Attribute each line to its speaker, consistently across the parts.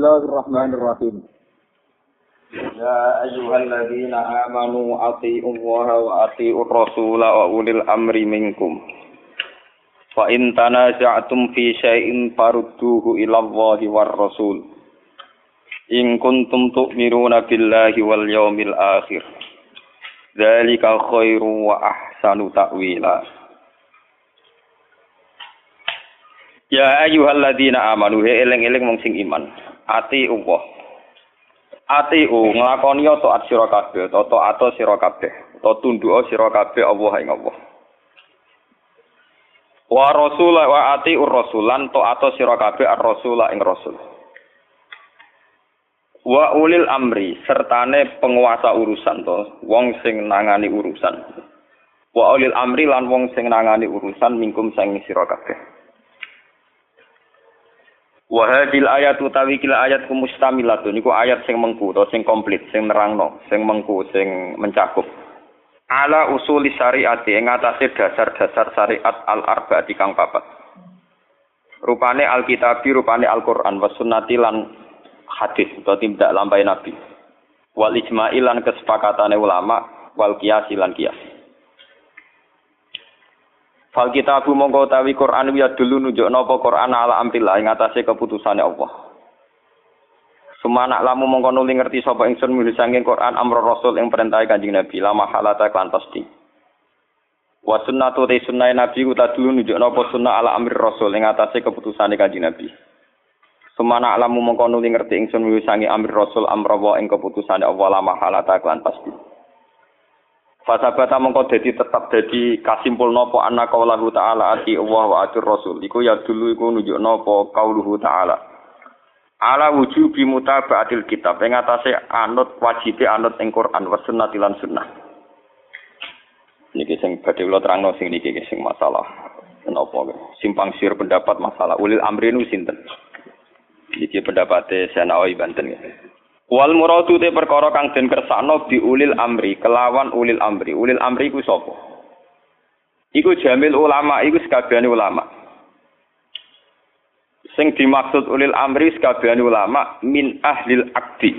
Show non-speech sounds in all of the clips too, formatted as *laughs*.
Speaker 1: Bismillahirrahmanirrahim.
Speaker 2: Ya wa athi'ur rasula wa ulil amri minkum. Fa in tanaza'tum fi syai'in farudduhu ila Allahi war rasul. In kuntum tu'minuna billahi wal yawmil akhir. Dzalika khairu wa ahsanu ta'wila. Ya ayyuhalladzina amanu he eling-eling wong sing iman. Ati Allah. Ati u nglakoni taat sira kabeh, taat sira kabeh, ta tunduk sira kabeh Allah ing Allah. Wa rasul wa ati ur rasulan taat sira kabeh ar rasul ing rasul. Wa ulil amri sertane penguasa urusan to, wong sing nangani urusan. Wa ulil amri lan wong sing nangani urusan mingkum sing sira kabeh. Wa hadil ayat utawi kila ayat ku mustamilatun iku ayat sing mengku to sing komplit sing nerangno sing mengku sing mencakup. Ala usuli syariat ing atase dasar-dasar syariat al arbaati kang papat. Rupane alkitab rupane Al-Qur'an sunnati lan hadis utawa tindak lampahe nabi. Wal ijma'i lan kesepakatane ulama wal qiyas lan qiyas Fal kitabu mongko utawi Quran ya dulu nunjuk napa Quran ala amrillah ing atase keputusane Allah. Sumana lamu mongko nuli ngerti sapa ingsun milih sanging Quran amro Rasul ing perintah Kanjeng Nabi lama halata kan pasti. Wa sunnatu te sunnah Nabi uta dulu nunjuk napa sunnah ala amri Rasul ing atase keputusane Kanjeng Nabi. Sumana lamu mongko nuli ngerti ingsun milih sanging amri Rasul amro wa ing keputusane Allah lama halata kan pasti. Fasabata mongko dadi tetap dadi kasimpul nopo anak kaulahu ta'ala ati Allah wa atur rasul. Iku ya dulu iku nunjuk nopo kauluhu ta'ala. Ala wujubi mutaba'atil kitab. Yang atase anut wajibi anut ing Quran wa sunnati sunnah. Niki sing badhe kula terangno sing niki sing masalah. Kenapa simpang siur pendapat masalah ulil amri nu sinten? Niki pendapatnya Sanawi Banten ya. Wal muradu te perkara kang den kersakno bi ulil amri, kelawan ulil amri. Ulil amri iku sapa? Iku jamil ulama, iku sekabehane ulama. Sing dimaksud ulil amri sekabehane ulama min ahlil akdi.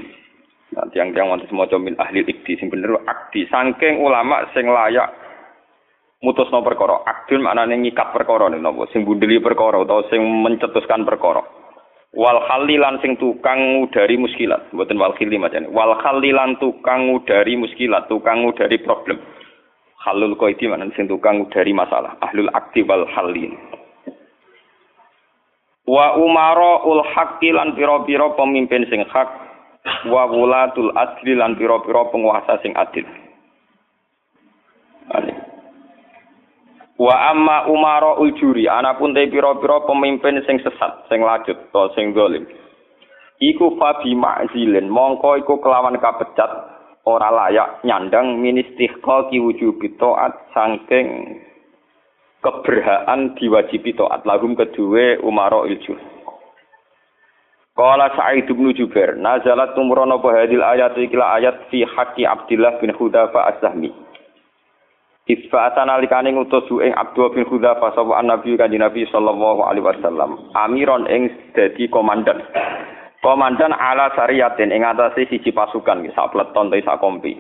Speaker 2: Nanti yang yang wonten semoga min ahlil ikdi sing bener akdi. Saking ulama sing layak mutusno perkara. Akdun maknane ngikat perkara napa sing bundeli perkara utawa sing mencetuskan perkara wal khalilan sing tukang ngudari muskilat. Mboten wal khili macane wal khalilan tukang ngudari muskilat tukang ngudari problem. Halul qaidi mana sing tukang ngudari masalah. Ahlul akti wal halin wa umara ul haqqi lan pira-pira pemimpin sing hak. Wa wulatul adli lan pira-pira penguasa sing adil Wa amma umara ujuri, anapun te pira-pira pemimpin sing sesat, sing lajut, to sing zalim. Iku fabi ma'zilin, mongko iku kelawan kapecat ora layak nyandang ministihqa ki wujubi taat saking keberhaan diwajibi taat lahum kedue umara ujur. Qala Sa'id bin Jubair, nazalat tumrono hadil ayat ikla ayat fi haqqi Abdullah bin Hudafa Az-Zahmi. Isba'atan alikane ngutus ing Abdul bin Hudzafa sapa Nabi kanjeng Nabi sallallahu alaihi wasallam. Amiron ing dadi komandan. Komandan ala sariyatin ing atase siji pasukan sak pleton ta sak kompi.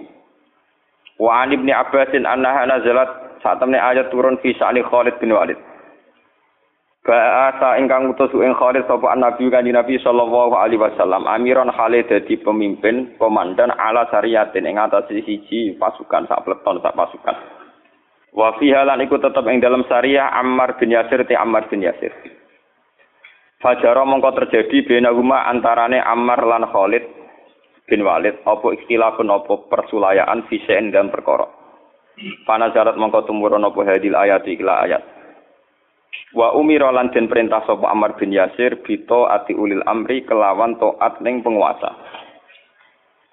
Speaker 2: Wa an ibni Abbasin annaha nazalat saat temne ayat turun fi sa'li Khalid bin Walid. Ba'asa ingkang utus ing Khalid sapa Nabi kanjeng Nabi sallallahu alaihi wasallam. Amiron Khalid dadi pemimpin komandan ala sariyatin ing atase siji pasukan sak pleton sak pasukan. Wa fiha lan iku tetep ing dalam syariah Ammar bin Yasir ti Ammar bin Yasir. Fajara mongko terjadi benahuma antarane Ammar lan Khalid bin Walid apa ikhtilafun apa persulayaan fisen dan perkara. Pana jarat mongko tumurun apa hadil ayat ikla ayat. Wa umira lan den perintah sapa Ammar bin Yasir bito ati ulil amri kelawan taat ning penguasa.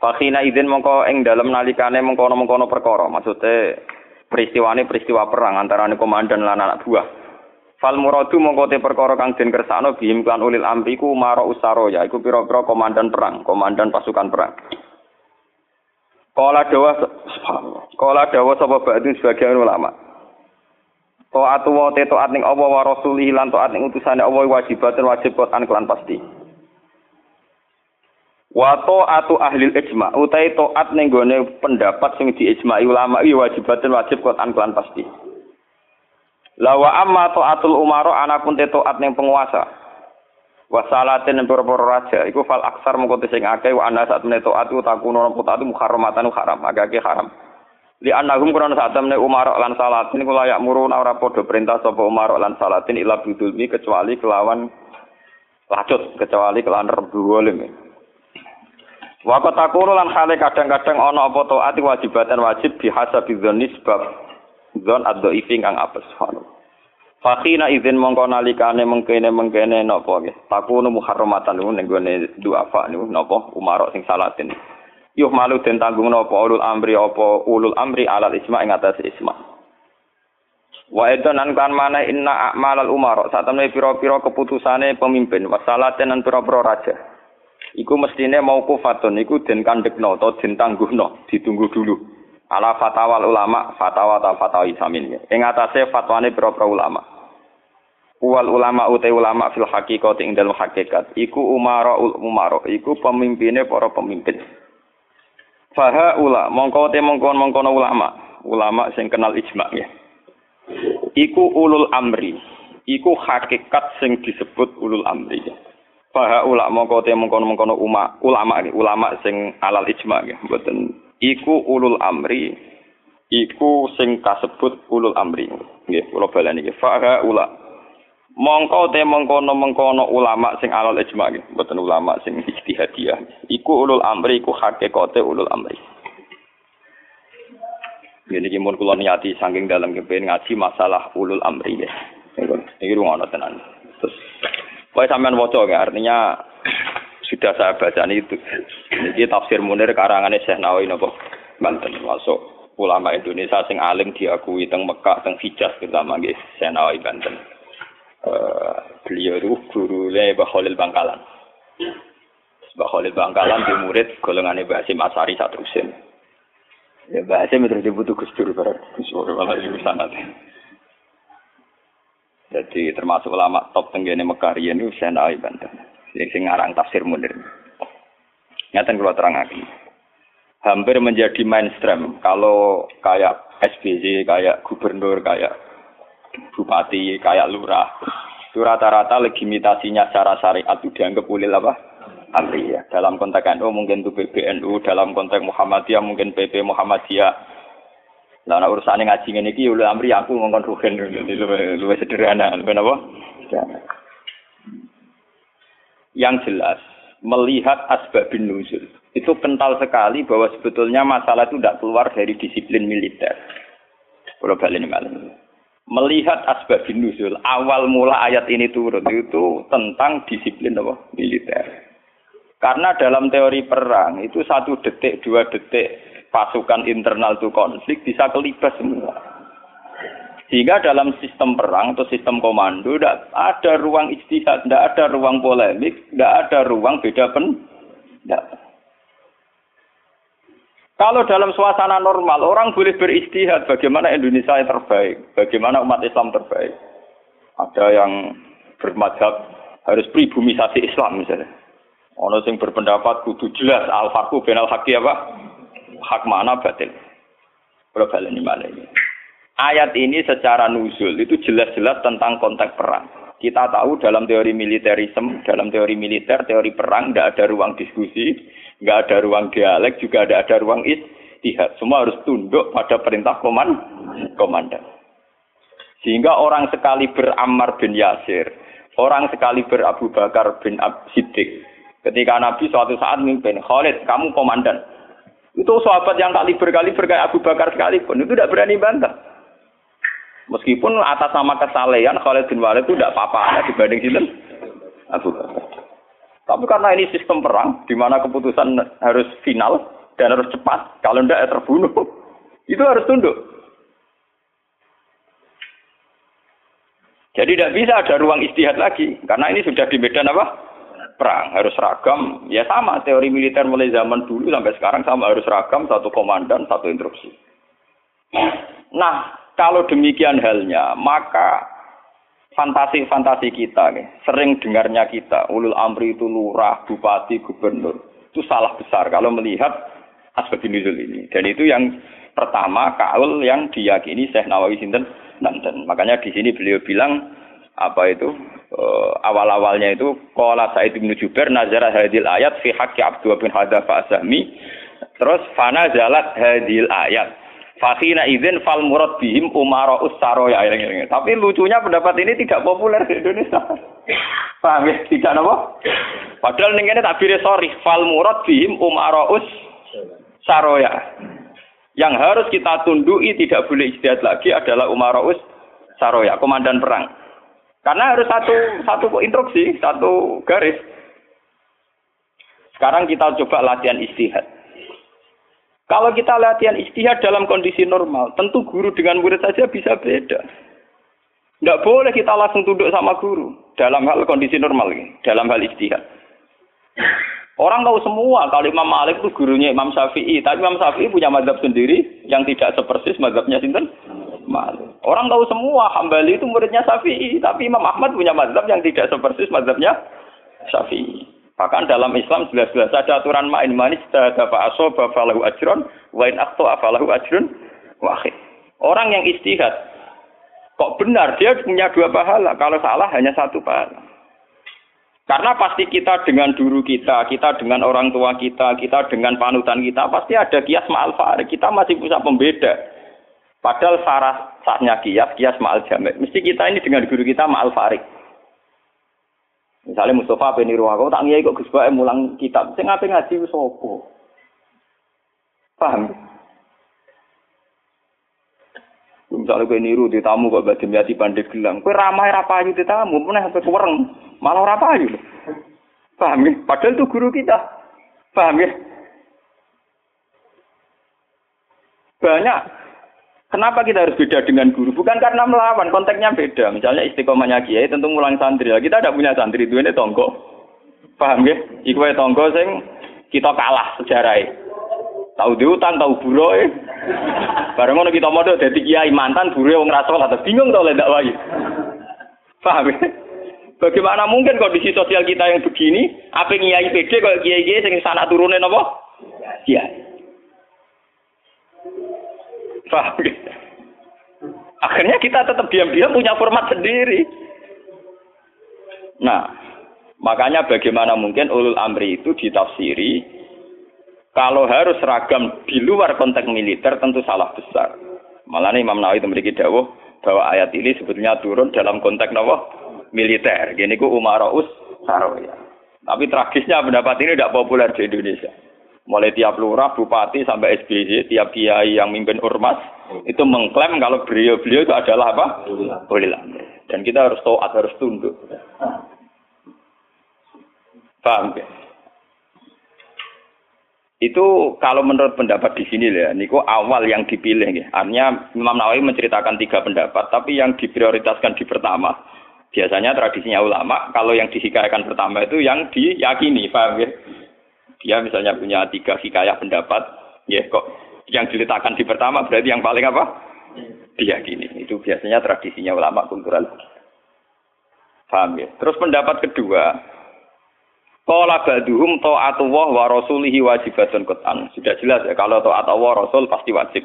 Speaker 2: Fakhina izin mongko ing dalem nalikane mengkono-mengkono perkara, maksudnya peristiwa ini peristiwa perang antara komandan lan anak buah. Fal muradu mongko te perkara kang den kersakno bihim kan ulil amri ku maro usaro ya iku pira-pira komandan perang, komandan pasukan perang. Kala dawa Kala dawa sapa ba'dun sebagian ulama. Taat wa te taat ning Allah wa rasulih lan taat ning utusane Allah wajibatun wajib Quran kelan pasti. Wa ta'atu ahli ijma utai taat ning gone pendapat sing diijma'i ulama iki wajibatun wajib Quran kelan pasti. Lawa amma ta'atul umaro anapun te taat ning penguasa. Wa salatin ning para raja iku fal aksar mengko sing akeh wa ana saat menawa taat takuno napa taat muharramatan haram agake haram. Li annahum kurang saat temne umaro lan salatin kula yak muruna ora padha perintah sapa umaro lan salatin ila bidulmi kecuali kelawan lacut kecuali kelawan rebu Wa takunu lan hale kadang-kadang ana apa taat wajibatan wajib bihasabi dzanni sebab dzon addo ifing kang apes. Fakina izin mongko nalikane mengkene mengkene napa nggih. Takunu muharramatan niku ning gone duafa niku napa umarok sing salatin. Yuh malu den tanggung napa ulul amri apa ulul amri alal isma ing atas isma. Wa edan kan mana inna umarok saat temne pira-pira keputusane pemimpin wasalaten lan pira-pira raja iku mestine mau kufatun iku den kandekno atau den tangguhno ditunggu dulu. Ala fatwa ulama fatwa ta fatwa isamin ing atase fatwane pira-pira ulama. Wal ulama utai ulama fil haqiqati ing dalem hakikat. Iku umara ul umara iku pemimpine para pemimpin. Faha ula mongko te mongkon mongkono ulama. Ulama sing kenal ijma ya iku ulul amri. Iku hakikat sing disebut ulul amri. ya. Faha ulama mongko te mengkono-mengkono ulama ulama ulama sing alal ijma nggih mboten. Iku ulul amri iku sing kasebut ulul amri. Nggih kula baleni nggih faha ula mongko te mengkono-mengkono ulama sing alal ijma nggih mboten ulama sing ijtihadiyah. Iku ulul amri iku hakikate ulul amri. Ini kimun kula niati saking dalam kepen ngaji masalah ulul amri ya. Ini rumah tenan. Terus Pokoknya sampean waca ya, artinya sudah saya baca itu. Ini tafsir Munir karangannya Syekh Nawawi napa Banten masuk ulama Indonesia sing alim diakui teng Mekah teng Hijaz terutama nggih Syekh Nawawi Banten. Uh, beliau itu guru Mbah Khalil Bangkalan. Mbah Khalil Bangkalan di murid golongannya Mbah Hasim Asari Satrusin. Ya Mbah Hasim terus dibutuh Gus Dur bareng. Gus Dur malah sana. Jadi termasuk ulama top tenggene Mekah riyen niku Syekh Nawawi Banten. Sing ngarang tafsir Munir. Ngaten kula terangaken. Hampir menjadi mainstream kalau kayak SBY, kayak gubernur, kayak bupati, kayak lurah. Itu rata-rata legitimasinya secara syariat itu dianggap ulil apa? Amri ya. Dalam konteks NU mungkin itu PBNU, dalam konteks Muhammadiyah mungkin PP Muhammadiyah, Lah nek urusane ngaji ngene iki ulul amri aku ngongkon rugen luwih sederhana, luwih napa? Yang jelas melihat asbabun nuzul itu kental sekali bahwa sebetulnya masalah itu tidak keluar dari disiplin militer. Kalau balik malam. Melihat asbabun nuzul, awal mula ayat ini turun itu tentang disiplin apa? militer. Karena dalam teori perang itu satu detik, dua detik pasukan internal itu konflik bisa kelibas semua. Sehingga dalam sistem perang atau sistem komando tidak ada ruang istihad, tidak ada ruang polemik, tidak ada ruang beda pendapat. Kalau dalam suasana normal orang boleh beristihad bagaimana Indonesia yang terbaik, bagaimana umat Islam terbaik. Ada yang bermadhab harus pribumisasi Islam misalnya. Ono sing berpendapat kudu jelas al-faqu benal haqi apa? hak mana batil. Kalau ini mana ini. Ayat ini secara nuzul itu jelas-jelas tentang konteks perang. Kita tahu dalam teori militerisme, dalam teori militer, teori perang, tidak ada ruang diskusi, nggak ada ruang dialek, juga tidak ada ruang istihad. Semua harus tunduk pada perintah koman, komandan. Sehingga orang sekali berammar bin Yasir, orang sekali berabu Bakar bin Ab Siddiq. Ketika Nabi suatu saat mimpin, Khalid, kamu komandan. Itu sahabat yang kali berkali berkali Abu Bakar sekalipun itu tidak berani bantah. Meskipun atas nama kesalehan Khalid bin Walid itu tidak apa-apa dibanding sinten Abu Bakar. Tapi karena ini sistem perang di mana keputusan harus final dan harus cepat, kalau tidak ya terbunuh. Itu harus tunduk. Jadi tidak bisa ada ruang istihad lagi karena ini sudah di medan apa? Perang harus ragam ya sama teori militer mulai zaman dulu sampai sekarang sama harus ragam satu komandan satu instruksi nah kalau demikian halnya maka fantasi-fantasi kita nih, sering dengarnya kita ulul amri itu lurah bupati gubernur itu salah besar kalau melihat asbab nuzul ini. Dan itu yang pertama kaul yang diyakini Syekh Nawawi sinten nanten. Makanya di sini beliau bilang apa itu uh, awal-awalnya itu qala Sa'id bin Jubair nazara hadil ayat fi haqqi Abdul bin Hadafa Asami terus fana zalat hadil ayat Fakina izin fal murad bihim umara ussaroya. Tapi lucunya pendapat ini tidak populer di Indonesia. *laughs* Paham ya? Tidak apa? Padahal ini tabirnya sorry. Fal murad bihim umara saroya. Yang harus kita tundui tidak boleh istihad lagi adalah umara saroya, komandan perang. Karena harus satu satu instruksi, satu garis. Sekarang kita coba latihan istihad. Kalau kita latihan istihad dalam kondisi normal, tentu guru dengan murid saja bisa beda. Tidak boleh kita langsung tunduk sama guru dalam hal kondisi normal, dalam hal istihad. Orang tahu semua kalau Imam Malik itu gurunya Imam Syafi'i, tapi Imam Syafi'i punya madhab sendiri yang tidak sepersis madhabnya Sinten Malik. Orang tahu semua Hambali itu muridnya Syafi'i, tapi Imam Ahmad punya madhab yang tidak sepersis madhabnya Syafi'i. Bahkan dalam Islam jelas-jelas ada aturan main manis ada asoba falahu ajron wa in akto afalahu ajrun wahid. Orang yang istihad kok benar dia punya dua pahala, kalau salah hanya satu pahala. Karena pasti kita dengan guru kita, kita dengan orang tua kita, kita dengan panutan kita, pasti ada kias ma'al. Kita masih bisa pembeda. Padahal sarah sahnya kias, kias ma'al jamek. Mesti kita ini dengan guru kita ma'al farik. Misalnya Mustafa ben niru aku tak ngiyai kok Gus Bae mulang kitab. Sing ape ngaji apa? Paham? Misalnya kowe niru di tamu kok badhe yati pandai gelang. Kowe ramai ra payu di tamu, meneh sampe kuwereng. Malah ora payu. Paham ya? Padahal itu guru kita. Paham ya? Banyak Kenapa kita harus beda dengan guru? Bukan karena melawan, konteksnya beda. Misalnya istiqomahnya kiai tentu mulang santri. Kita tidak punya santri, itu ini tonggo. Paham ya? Iku ya tonggo sing kita kalah sejarah Tahu diutang, tahu buro e. Bareng ngono kita modal jadi kiai mantan buru wong ra atau bingung tau lek wae. Paham ya? Bagaimana mungkin kondisi sosial kita yang begini, apa kiai PD kalau kiai-kiai sing sana turunin apa? Kiai. Paham Akhirnya kita tetap diam-diam punya format sendiri. Nah, makanya bagaimana mungkin ulul amri itu ditafsiri kalau harus seragam di luar konteks militer tentu salah besar. Malah Imam Nawawi memiliki dawuh bahwa ayat ini sebetulnya turun dalam konteks apa? militer. Gini ku Umaraus Saroya. Tapi tragisnya pendapat ini tidak populer di Indonesia. Mulai tiap lurah, bupati sampai SBY, tiap kiai yang mimpin ormas itu mengklaim kalau beliau-beliau itu adalah apa? Ulil Dan kita harus taat, harus tunduk. Paham ya? Itu kalau menurut pendapat di sini ya, niku awal yang dipilih ya. Artinya Imam Nawawi menceritakan tiga pendapat, tapi yang diprioritaskan di pertama. Biasanya tradisinya ulama, kalau yang dihikayakan pertama itu yang diyakini, paham ya? Dia misalnya punya tiga hikayah pendapat, ya kok yang diletakkan di pertama berarti yang paling apa? Dia gini. Itu biasanya tradisinya ulama kultural. Paham ya? Terus pendapat kedua, Qala ba'duhum ta'atullah wa rasulihi wajibatun qat'an. Sudah jelas ya kalau taat Allah Rasul pasti wajib.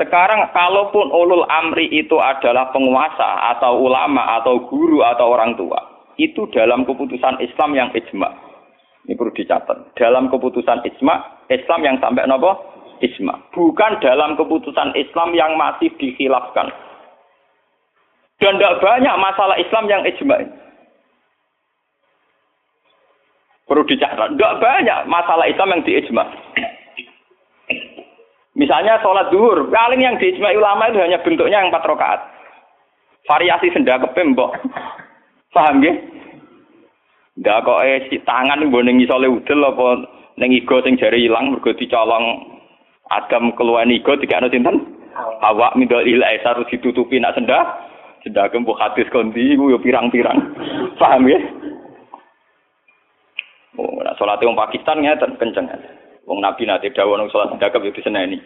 Speaker 2: Sekarang kalaupun ulul amri itu adalah penguasa atau ulama atau guru atau orang tua, itu dalam keputusan Islam yang ijma. Ini perlu dicatat. Dalam keputusan isma, Islam yang sampai nopo? Isma. Bukan dalam keputusan Islam yang masih dikhilafkan. Dan tidak banyak masalah Islam yang ijma. Perlu dicatat. Tidak banyak masalah Islam yang diijma. Misalnya sholat duhur, paling yang diijma ulama itu hanya bentuknya yang empat rakaat. Variasi senda kepembok. Paham ya? Ndak kok eh si tangan mbok ning isole udel apa ning igo sing jari ilang mergo dicolong Adam keluar igo dikakno sinten? Awak mindol ila harus ditutupi nak sendah. Sendah kembu hadis kondi iku yo pirang-pirang. *laughs* Paham ya? Oh, nah salat wong Pakistan ngeten kenceng. Wong Nabi nate dawuh nang salat sendah yo diseneni.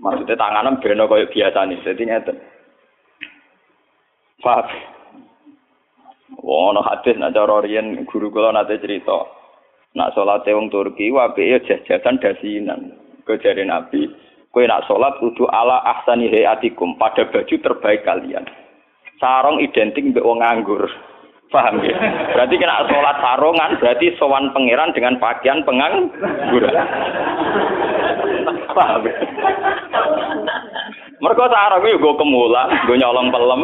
Speaker 2: Maksudnya tanganan beno koyo biasa nih, jadi ngeten. Paham? Wono hadis nak cara riyen guru kula nate cerita. Nak sholat wong Turki wae ya jajasan dasinan. Kejare Nabi, kowe nak sholat kudu ala ahsani hayatikum pada baju terbaik kalian. Sarong identik mbek wong nganggur. Paham ya? Berarti kena sholat sarungan, berarti sowan pangeran dengan pakaian penganggur. Paham ya? Mereka sarung itu gue kemulan, gue nyolong pelem,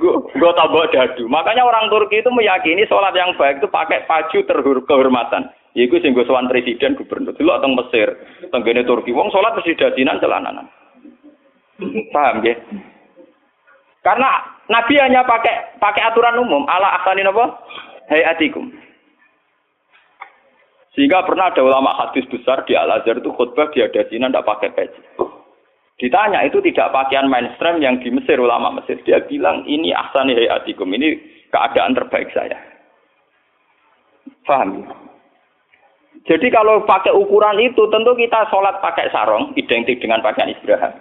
Speaker 2: gue tabok dadu. Makanya orang Turki itu meyakini sholat yang baik itu pakai baju terhur kehormatan. Iku sing gue sowan presiden gubernur. Dulu teng Mesir, tenggene Turki, wong sholat mesti dadinan celananan. Paham ya? Karena Nabi hanya pakai pakai aturan umum ala asani apa? Hayatikum. Sehingga pernah ada ulama hadis besar di Al Azhar itu khutbah dia ada Cina tidak pakai peci. Ditanya itu tidak pakaian mainstream yang di Mesir ulama Mesir. Dia bilang ini ahsani hayatikum ini keadaan terbaik saya. Faham? Jadi kalau pakai ukuran itu tentu kita sholat pakai sarung identik dengan pakaian istirahat.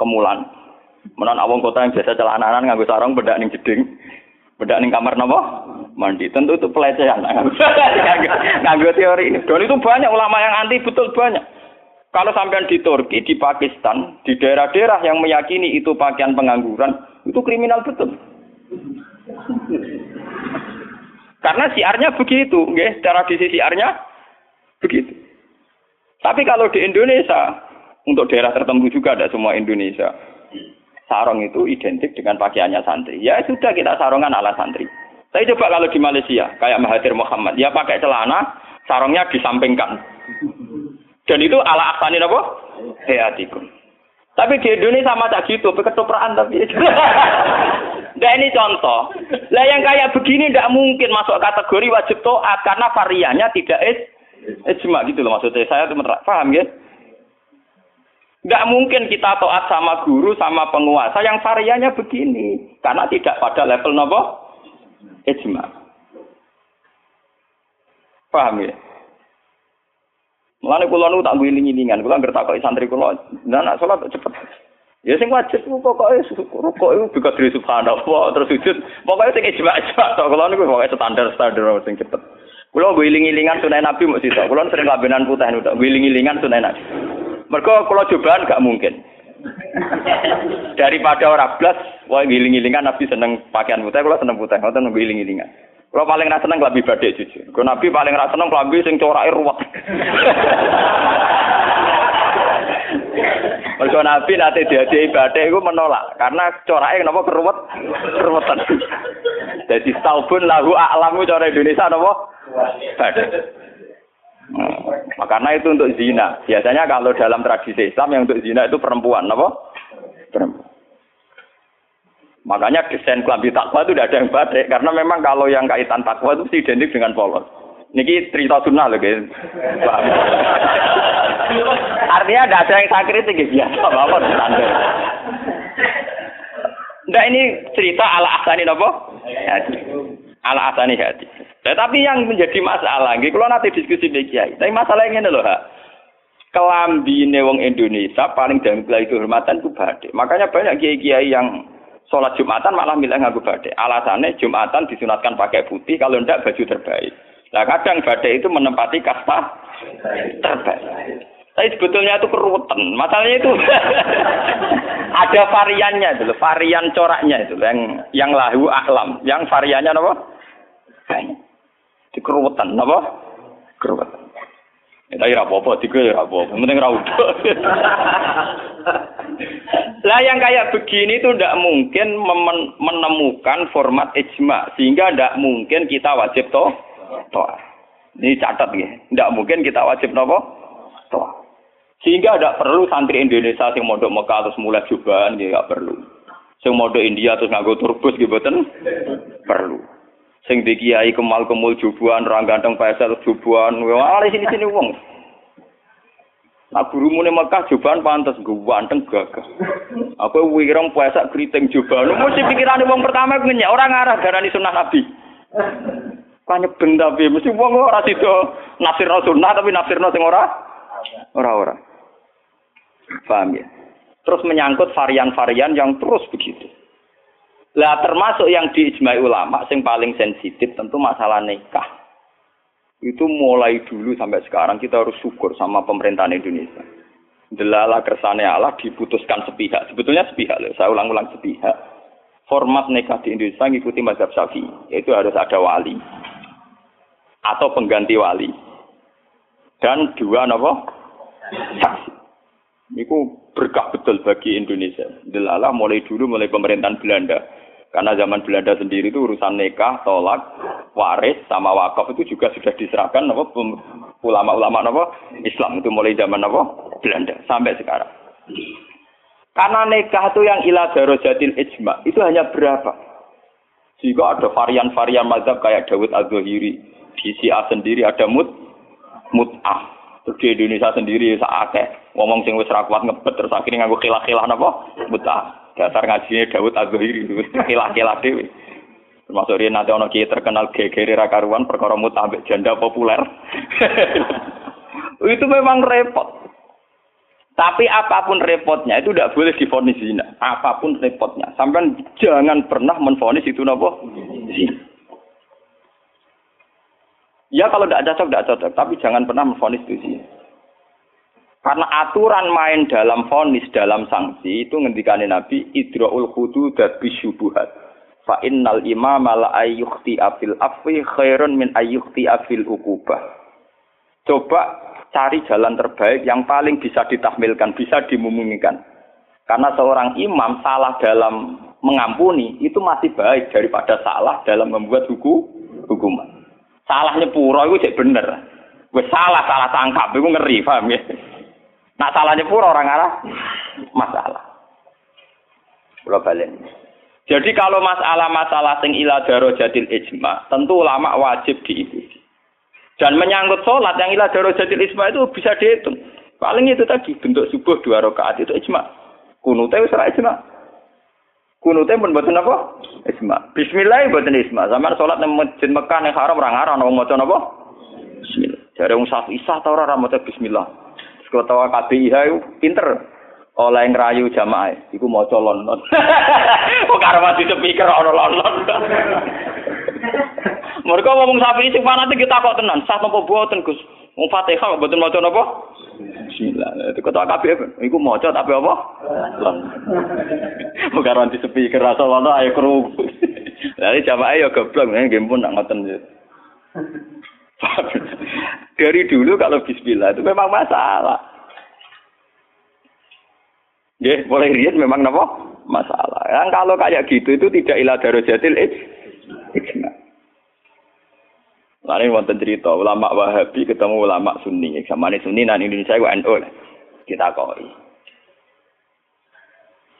Speaker 2: Kemulan. Menon awang kota yang biasa celananan nganggo sarung bedak ning jeding. Bedak ning kamar napa? Mandi. Tentu itu pelecehan. *laughs* nganggo teori ini. Dan itu banyak ulama yang anti betul banyak. Kalau sampean di Turki, di Pakistan, di daerah-daerah yang meyakini itu pakaian pengangguran, itu kriminal betul. Karena siarnya begitu, nggih, tradisi siarnya begitu. Tapi kalau di Indonesia, untuk daerah tertentu juga ada semua Indonesia, sarung itu identik dengan pakaiannya santri. Ya sudah kita sarungan ala santri. Saya coba kalau di Malaysia, kayak Mahathir Muhammad, dia pakai celana, sarungnya disampingkan. Dan itu ala aksanin apa? Hayatikum. Tapi di Indonesia sama tak gitu, ketupraan tapi. nah *laughs* ini contoh. Lah yang kayak begini tidak mungkin masuk kategori wajib toat karena variannya tidak ijma gitu loh maksudnya. Saya tuh paham ya? Nggak mungkin kita taat sama guru, sama penguasa yang variannya begini. Karena tidak pada level nopo ijma. Paham ya? Mulane kula nu tak guling-gilingan, kula ngerti takoki santri kula, nah nak salat cepet. Ya sing wajib ku pokoke rukuk iku bisa dari subhanallah terus sujud. Pokoke sing ijma ijma tok kula niku pokoke standar-standar sing cepet. Kula guling-gilingan sunah Nabi mesti tok. Kula sering kabenan putih tok, guling-gilingan sunah Nabi. Mereka kalau cobaan gak mungkin. Daripada orang blas, wah giling-gilingan Nabi seneng pakaian putih, kalau seneng putih, kalau seneng giling-gilingan. Kalau paling rasa seneng lebih badai jujur. Kalau Nabi paling rasa seneng lebih sing corak ruwet. *laughs* Mergo Nabi nanti diadai badai itu menolak karena coraknya kenapa keruwet keruwetan. Jadi saubun lahu a'lamu cara Indonesia napa? Badai. Nah, karena itu untuk zina. Biasanya kalau dalam tradisi Islam yang untuk zina itu perempuan, apa? Perempuan. Makanya desain kelambi takwa itu tidak ada yang badai. Karena memang kalau yang kaitan takwa itu identik dengan polos. Niki cerita sunnah loh guys. Artinya tidak ada yang saya kritik ya biasa apa standar. Nah ini cerita ala asani nopo? Ala asani hati. Tetapi yang menjadi masalah, gitu, kalau nanti diskusi di kiai. Tapi masalahnya ini loh, kelambi wong Indonesia paling dangkal itu hormatan itu badai. Makanya banyak kiai-kiai yang sholat Jumatan malah milih nganggo badai. Alasannya Jumatan disunatkan pakai putih, kalau ndak baju terbaik. Nah kadang badai itu menempati kasta terbaik. Tapi sebetulnya itu keruwetan. Masalahnya itu *laughs* ada variannya itu, varian coraknya itu yang yang lahu aklam, yang variannya apa? Banyak dikeruwetan napa keruwetan ya tapi ora apa-apa digo ya apa-apa penting ora *laughs* lah yang kayak begini itu tidak mungkin menemukan format ijma sehingga tidak mungkin kita wajib toh toh ini catat ya tidak mungkin kita wajib nopo toh sehingga tidak perlu santri Indonesia yang mondok Mekah terus mulai jubahan ya nggak perlu sing mondok India terus nganggo turbus gitu perlu Sing di kiai kemal kemul jubuan, orang ganteng pesel jubuan, wah sini sini wong. Nah guru mune Mekah jubuan pantas gue ganteng gagah. Apa wirong puasa keriting jubuan. Mesti pikiran wong pertama ngenyek orang arah darani sunnah Nabi. Kanya beng tapi mesti wong ora nafsir sunnah tapi nafsirno sing ora ora ora. Paham ya? Terus menyangkut varian-varian yang terus begitu. Lah termasuk yang diijmai ulama sing paling sensitif tentu masalah nikah. Itu mulai dulu sampai sekarang kita harus syukur sama pemerintahan Indonesia. Delala kersane Allah diputuskan sepihak. Sebetulnya sepihak loh. Saya ulang-ulang sepihak. Format nikah di Indonesia mengikuti mazhab Syafi'i, yaitu harus ada wali atau pengganti wali dan dua nopo saksi. Itu berkah betul bagi Indonesia. Delala mulai dulu mulai pemerintahan Belanda. Karena zaman Belanda sendiri itu urusan nikah, tolak, waris, sama wakaf itu juga sudah diserahkan apa, ulama-ulama apa, Islam itu mulai zaman apa, Belanda sampai sekarang. Karena nikah itu yang ilah darojatil ijma itu hanya berapa? Jika ada varian-varian mazhab kayak Dawud Az-Zuhiri, di Syiah sendiri ada mut, mut'ah. Terus di Indonesia sendiri saake ngomong sing wis ra kuat ngebet terus akhirnya nganggo khilah-khilah napa? Mut'ah. Dasar ngajinya Dawud Az-Zuhiri *laughs* khilah-khilah dhewe. Termasuk dia nanti ono kiai terkenal gegere ra karuan perkara mut'ah janda populer. *laughs* itu memang repot. Tapi apa pun repotnya itu tidak boleh difonis zina. Apa pun repotnya. Sampai jangan pernah menfonis itu nopo zina. Ya kalau tidak cocok, tidak cocok. Tapi jangan pernah menfonis itu zina. Karena aturan main dalam fonis, dalam sanksi itu ngendikane Nabi idraul dan bisyubuhat. Fa innal imam la ayyukhti afil afwi khairun min ayyukhti afil ukubah. Coba cari jalan terbaik yang paling bisa ditahmilkan, bisa dimumungkan. Karena seorang imam salah dalam mengampuni itu masih baik daripada salah dalam membuat hukum hukuman. Salahnya pura itu cek bener. Wes salah salah tangkap itu ngeri, paham ya? Nah salahnya pura orang arah masalah. Kalau balik. Jadi kalau masalah-masalah sing ila jadil ijma, tentu ulama wajib diikuti. Dan menyangkut sholat yang ilah darajatil isma itu bisa dihitung. Paling itu tadi bentuk subuh dua rakaat itu ijma. Kunute wis ora ijma. Kunute pun mboten apa? Isma. Bismillah mboten isma. Zaman sholat nang masjid Mekah ning haram ora ngaran wong maca napa? Bismillah. Jare wong Syafi'i sah ta ora maca bismillah. Sekotawa KBIH itu pinter. Oleh ngrayu jamaah, iku maca lon. *laughs* Kok karo mati speaker ana lon. *laughs* Mereka ngomong sapi sing fanatik kita kok tenan, sah napa boten Gus? Wong Fatihah kok boten maca napa? Bismillah. Itu kata kabeh iku maca tapi apa? Bukan ranti sepi kerasa wono ayo kru. Jadi *laughs* jamaah ya goblok nggih pun nak ngoten. Dari dulu kalau bismillah itu memang masalah. Ya, mulai riat memang napa? Masalah. Yang kalau kayak gitu itu tidak ilah darojatil ijma. Lalu wonten cerita ulama Wahabi ketemu ulama Sunni. Sama ini Sunni dan Indonesia itu NU lah. Kita koi.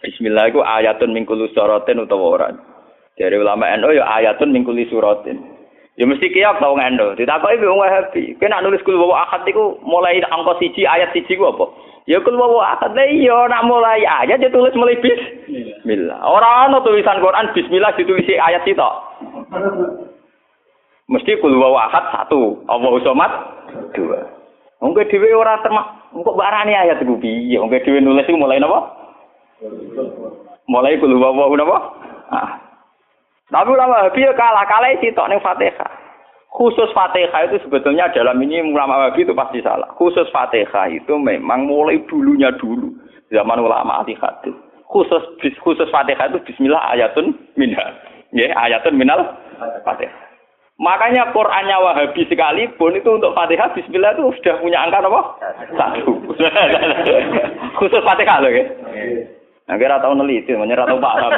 Speaker 2: Bismillah itu ayatun mingkulu sorotin utawa orang. Dari ulama NU ya ayatun mingkuli suratin. Ya mesti kiyak tau NU. Ditakoki wong Wahabi. Kena nulis kul wawa akad iku mulai angka siji ayat siji ku apa? Ya kul wawa akad iya nak mulai ayat ya tulis mulai bis. Bismillah. Ora ana tulisan Quran bismillah ditulisi ayat sitok. Mesti kul ahad satu, Allah usomat dua. Mungkin dhewe ora termak, engko barani ayat iku piye? Mungkin dhewe nulis mulai napa? Mulai kul wawa napa? Ah. Tapi ulama Wahabi ya kalah, kalah tok ning Fatihah. Khusus Fatihah itu sebetulnya dalam ini ulama Wahabi itu pasti salah. Khusus Fatihah itu memang mulai dulunya dulu zaman ulama ahli hadis. Khusus khusus Fatihah itu bismillah ayatun minha. Ya, ayatun minal Fatihah. Makanya Qur'annya Wahabi sekalipun itu untuk Fatihah Bismillah itu sudah punya angka apa? Satu. *laughs* Khusus Fatihah loh ya. Nah, kira tahu neliti, menyerah tahu paham.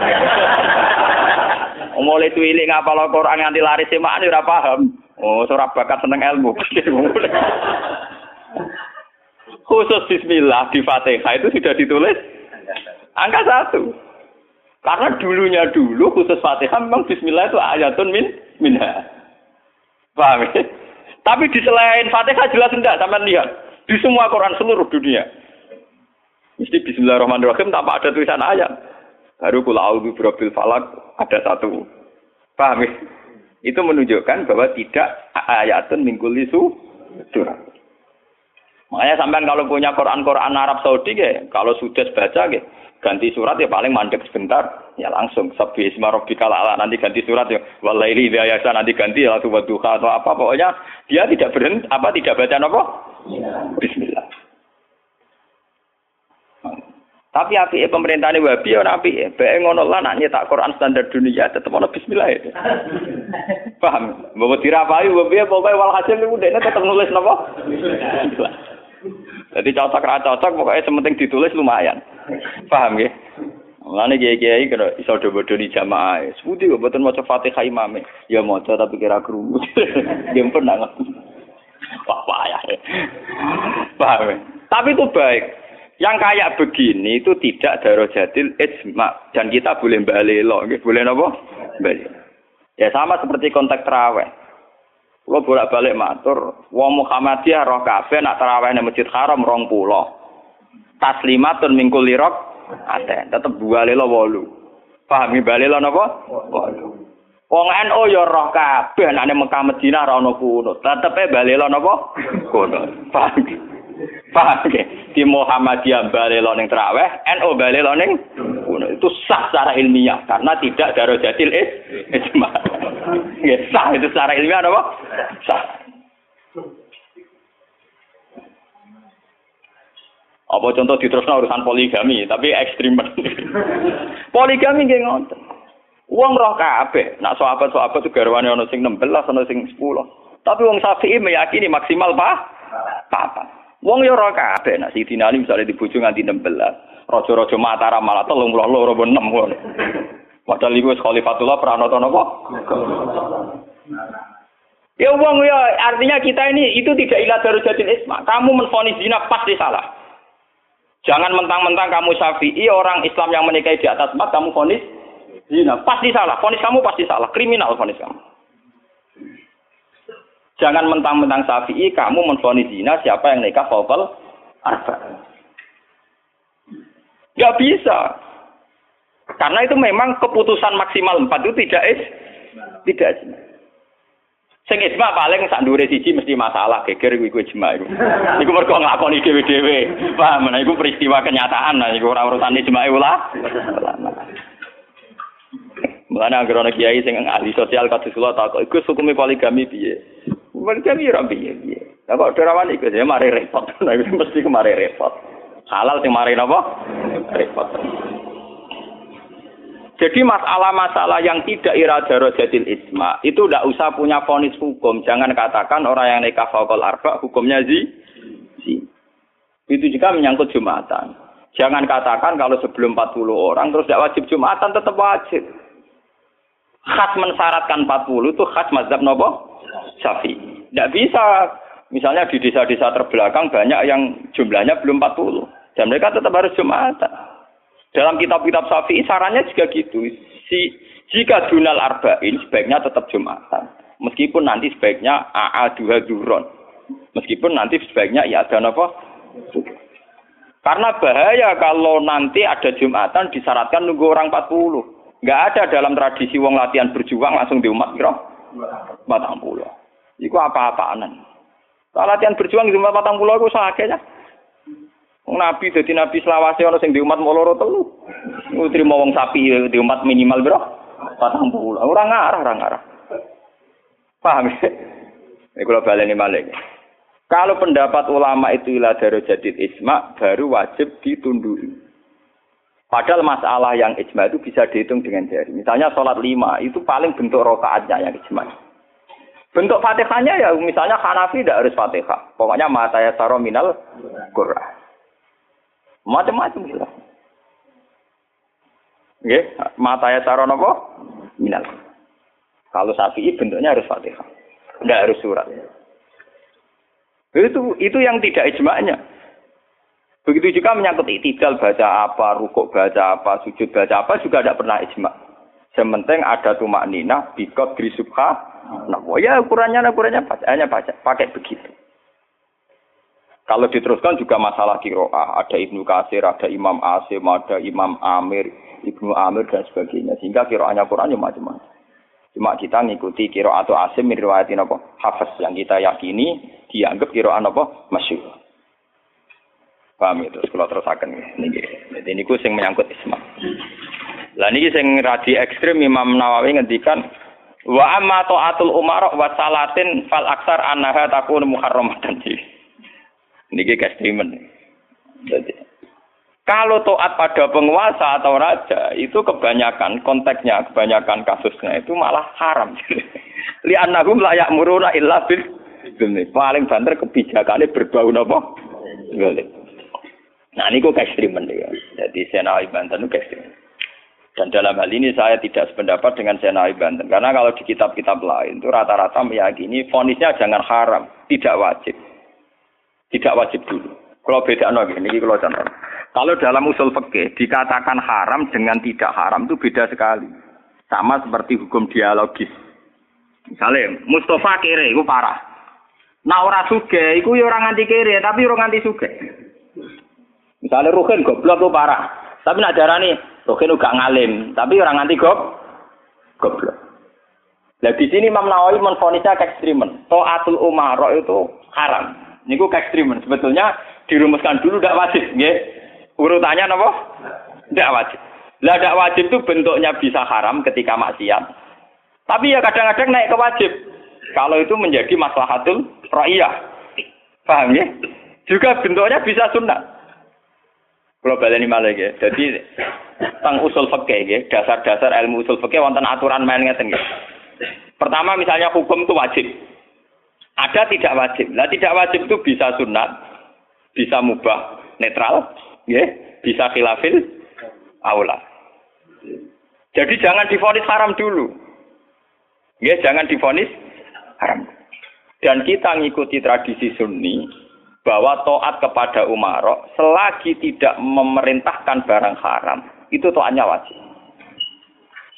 Speaker 2: *laughs* Mulai tuilik ngapal Quran nganti laris semaan ora paham. Oh, surah bakat seneng ilmu. *laughs* Khusus Bismillah di Fatihah itu sudah ditulis angka satu. Karena dulunya dulu khusus Fatihah memang Bismillah itu ayatun min minha. Paham ya? Tapi di selain Fatihah jelas enggak sama lihat. Di semua Quran seluruh dunia. Mesti Bismillahirrahmanirrahim tanpa ada tulisan ayat. Baru kula a'udzu falak ada satu. Paham ya? Itu menunjukkan bahwa tidak ayatun min kulli surat. Makanya sampean kalau punya Quran-Quran Arab Saudi ya, kalau sudah baca ya, ganti surat ya paling mandek sebentar. ya langsung sebi isma rabbikal ala nanti ganti surat ya walaili biasa nanti ganti ya tuh duha atau apa pokoknya dia tidak berhenti apa tidak baca apa bismillah tapi api pemerintah ini wabi ya nabi bae ngono lah nak nyetak Quran standar dunia tetap ono bismillah ya *laughs* paham bawa dirapai wabi ya pokoknya walhasil itu dia tetap nulis napa jadi cocok ra cocok pokoknya sementing ditulis lumayan paham ya Mulane kiai-kiai kira iso do-bodoni jamaah. Sepundi kok mboten maca Fatihah imame. Ya maca tapi kira krungu. *laughs* Ya pernah Wah, payah. Paham ya? Tapi itu baik. Yang kayak begini itu tidak darojatil ijma dan kita boleh balelo, nggih. Boleh napa? Balik. Ya sama seperti konteks terawih. Kulo bolak-balik matur, wong Muhammadiyah roh kabeh nak terawih nang Masjid Haram 20. Taslimatun mingkul lirok Aten, tetep balelo wolu. Pahami balelo napa? Wolu. Wong NU ya roh kabeh nek Mekah Madinah ora ono kuno. Tetepe balelo napa? Kuno. Paham. Paham Di Muhammadiyah balelo ning traweh, NU balelo ning kuno. Itu sah secara ilmiah karena tidak darojatil ijma. Nggih, sah itu secara ilmiah napa? Sah. Apa contoh diterusno urusan poligami, tapi ekstrim. poligami nggih ngoten. Wong roh kabeh, nak sahabat-sahabat garwane ana sing 16, ana sing 10. Tapi wong Syafi'i meyakini maksimal pa papat. Wong yo roh kabeh, nak Sidina Ali misalnya dibujuk nganti 16. Raja-raja Mataram malah 32 apa 6 ngono. Padahal iku Khalifatullah pranata napa? Ya wong ya artinya kita ini itu tidak ilah darujatil isma. Kamu menfonis zina pasti salah. Jangan mentang-mentang kamu syafi'i, orang Islam yang menikahi di atas empat, kamu fonis zina. Pasti salah. Fonis kamu pasti salah. Kriminal fonis kamu. Jangan mentang-mentang syafi'i, kamu menfonis zina, siapa yang nikah fawfal arba. Gak bisa. Karena itu memang keputusan maksimal empat itu tidak is, tidak Sing ijma paling sak ndure siji mesti masalah geger iku ijma iku. Iku mergo nglakoni dhewe-dhewe. Paham? Nah iku peristiwa kenyataan nah iku ora urusan ijma ulah. Mulane anggere ana kiai sing ahli sosial kados kula tak iku hukume poligami piye? Poligami ora piye piye. Lah kok derawan iku ya mari repot. *laughs* Nah mesti kemari repot. Halal sing mari napa? Repot. Jadi masalah-masalah yang tidak irada rojatil isma itu tidak usah punya fonis hukum. Jangan katakan orang yang nikah fakol arba hukumnya zi. zi. Itu juga menyangkut jumatan. Jangan katakan kalau sebelum 40 orang terus tidak wajib jumatan tetap wajib. Khas mensyaratkan 40 itu khas mazhab nopo syafi. Tidak bisa. Misalnya di desa-desa terbelakang banyak yang jumlahnya belum 40. Dan mereka tetap harus jumatan. Dalam kitab-kitab Syafi'i sarannya juga gitu. Si jika dunal arba'in sebaiknya tetap Jumatan. Meskipun nanti sebaiknya AA dua duron. Meskipun nanti sebaiknya ya ada apa? Karena bahaya kalau nanti ada Jumatan disyaratkan nunggu orang 40. Enggak ada dalam tradisi wong latihan berjuang langsung di umat kira. Batang pulau. Iku apa-apaan. Kalau latihan berjuang di umat batang pulau itu sakitnya. Nabi dadi nabi selawase ana sing di umat moloro telu. Utrimo wong sapi di umat minimal bro. Patang puluh. Ora ngarah, ora ngarah. Paham ya? Ini kalau baleni malik. Kalau pendapat ulama itu ilah jadid isma, baru wajib ditundui. Padahal masalah yang ijma itu bisa dihitung dengan jari. Misalnya sholat lima, itu paling bentuk rokaatnya yang ijma. Bentuk fatihahnya ya misalnya Hanafi tidak harus fatihah. Pokoknya mata ya minal Qur'an. Macam-macam jelas. Nggih, mata ya cara napa? Minal. Kalau sapi bentuknya harus Fatihah. Enggak harus surat. Itu itu yang tidak ijma'nya. Begitu juga menyangkut itidal baca apa, rukuk baca apa, sujud baca apa juga tidak pernah ijma'. Sementing ada tumak nina, bikot subha. Nah, ya ukurannya, ukurannya hanya pakai begitu. Kalau diteruskan juga masalah kiroah. Ada Ibnu Kasir, ada Imam Asim, ada Imam Amir, Ibnu Amir dan sebagainya. Sehingga kiroahnya Quran ya macam-macam. Cuma kita ngikuti kiro atau asim miriwayatin apa? Hafiz yang kita yakini dianggap kiroan apa? Masyur. Paham itu? Kalau terusakan ini. Jadi ini sing menyangkut isma. Lah niki sing radi ekstrim Imam Nawawi ngendikan wa amma taatul umar wa salatin fal aksar annaha takun muharramatan. *laughs* Niki ekstrimen. Jadi kalau taat pada penguasa atau raja itu kebanyakan konteksnya, kebanyakan kasusnya itu malah haram. *laughs* Li annahum la ya'muruna illa bil paling banter kebijakannya berbau napa? Nah, ini kok ekstrimen ya. Jadi Senawi Banten itu ekstrimen. Dan dalam hal ini saya tidak sependapat dengan Senawi Banten. Karena kalau di kitab-kitab lain itu rata-rata meyakini fonisnya jangan haram, tidak wajib. Tidak wajib dulu. Kalau beda no, ini kalau contoh. Kalau dalam usul fikih dikatakan haram dengan tidak haram itu beda sekali. Sama seperti hukum dialogis. Misalnya Mustafa kere itu parah. Nah ora suge, itu ya orang anti kere, tapi orang anti suge. Misalnya Ruhin goblok itu parah. Tapi nak nih Ruhin gak ngalim, tapi orang anti gob goblok. Nah di sini Imam Nawawi menfonisnya ke ekstrimen. To'atul umaro itu haram. Ini ke ekstrimen. Sebetulnya dirumuskan dulu tidak wajib. Nggih. Urutannya apa? Tidak wajib. Lah tidak wajib itu bentuknya bisa haram ketika maksiat. Tapi ya kadang-kadang naik ke wajib. Kalau itu menjadi maslahatul ra'iyah. Paham ya? Juga bentuknya bisa sunnah. Kalau ini malah ya. Jadi tentang usul fikih ya, dasar-dasar ilmu usul fikih wonten aturan main ngeten ya. Pertama misalnya hukum itu wajib. Ada tidak wajib. Nah tidak wajib itu bisa sunat, bisa mubah, netral, ya bisa khilafil aula. Jadi jangan difonis haram dulu. Ya, jangan difonis haram. Dan kita ngikuti tradisi sunni bahwa toat kepada umarok selagi tidak memerintahkan barang haram, itu toatnya wajib.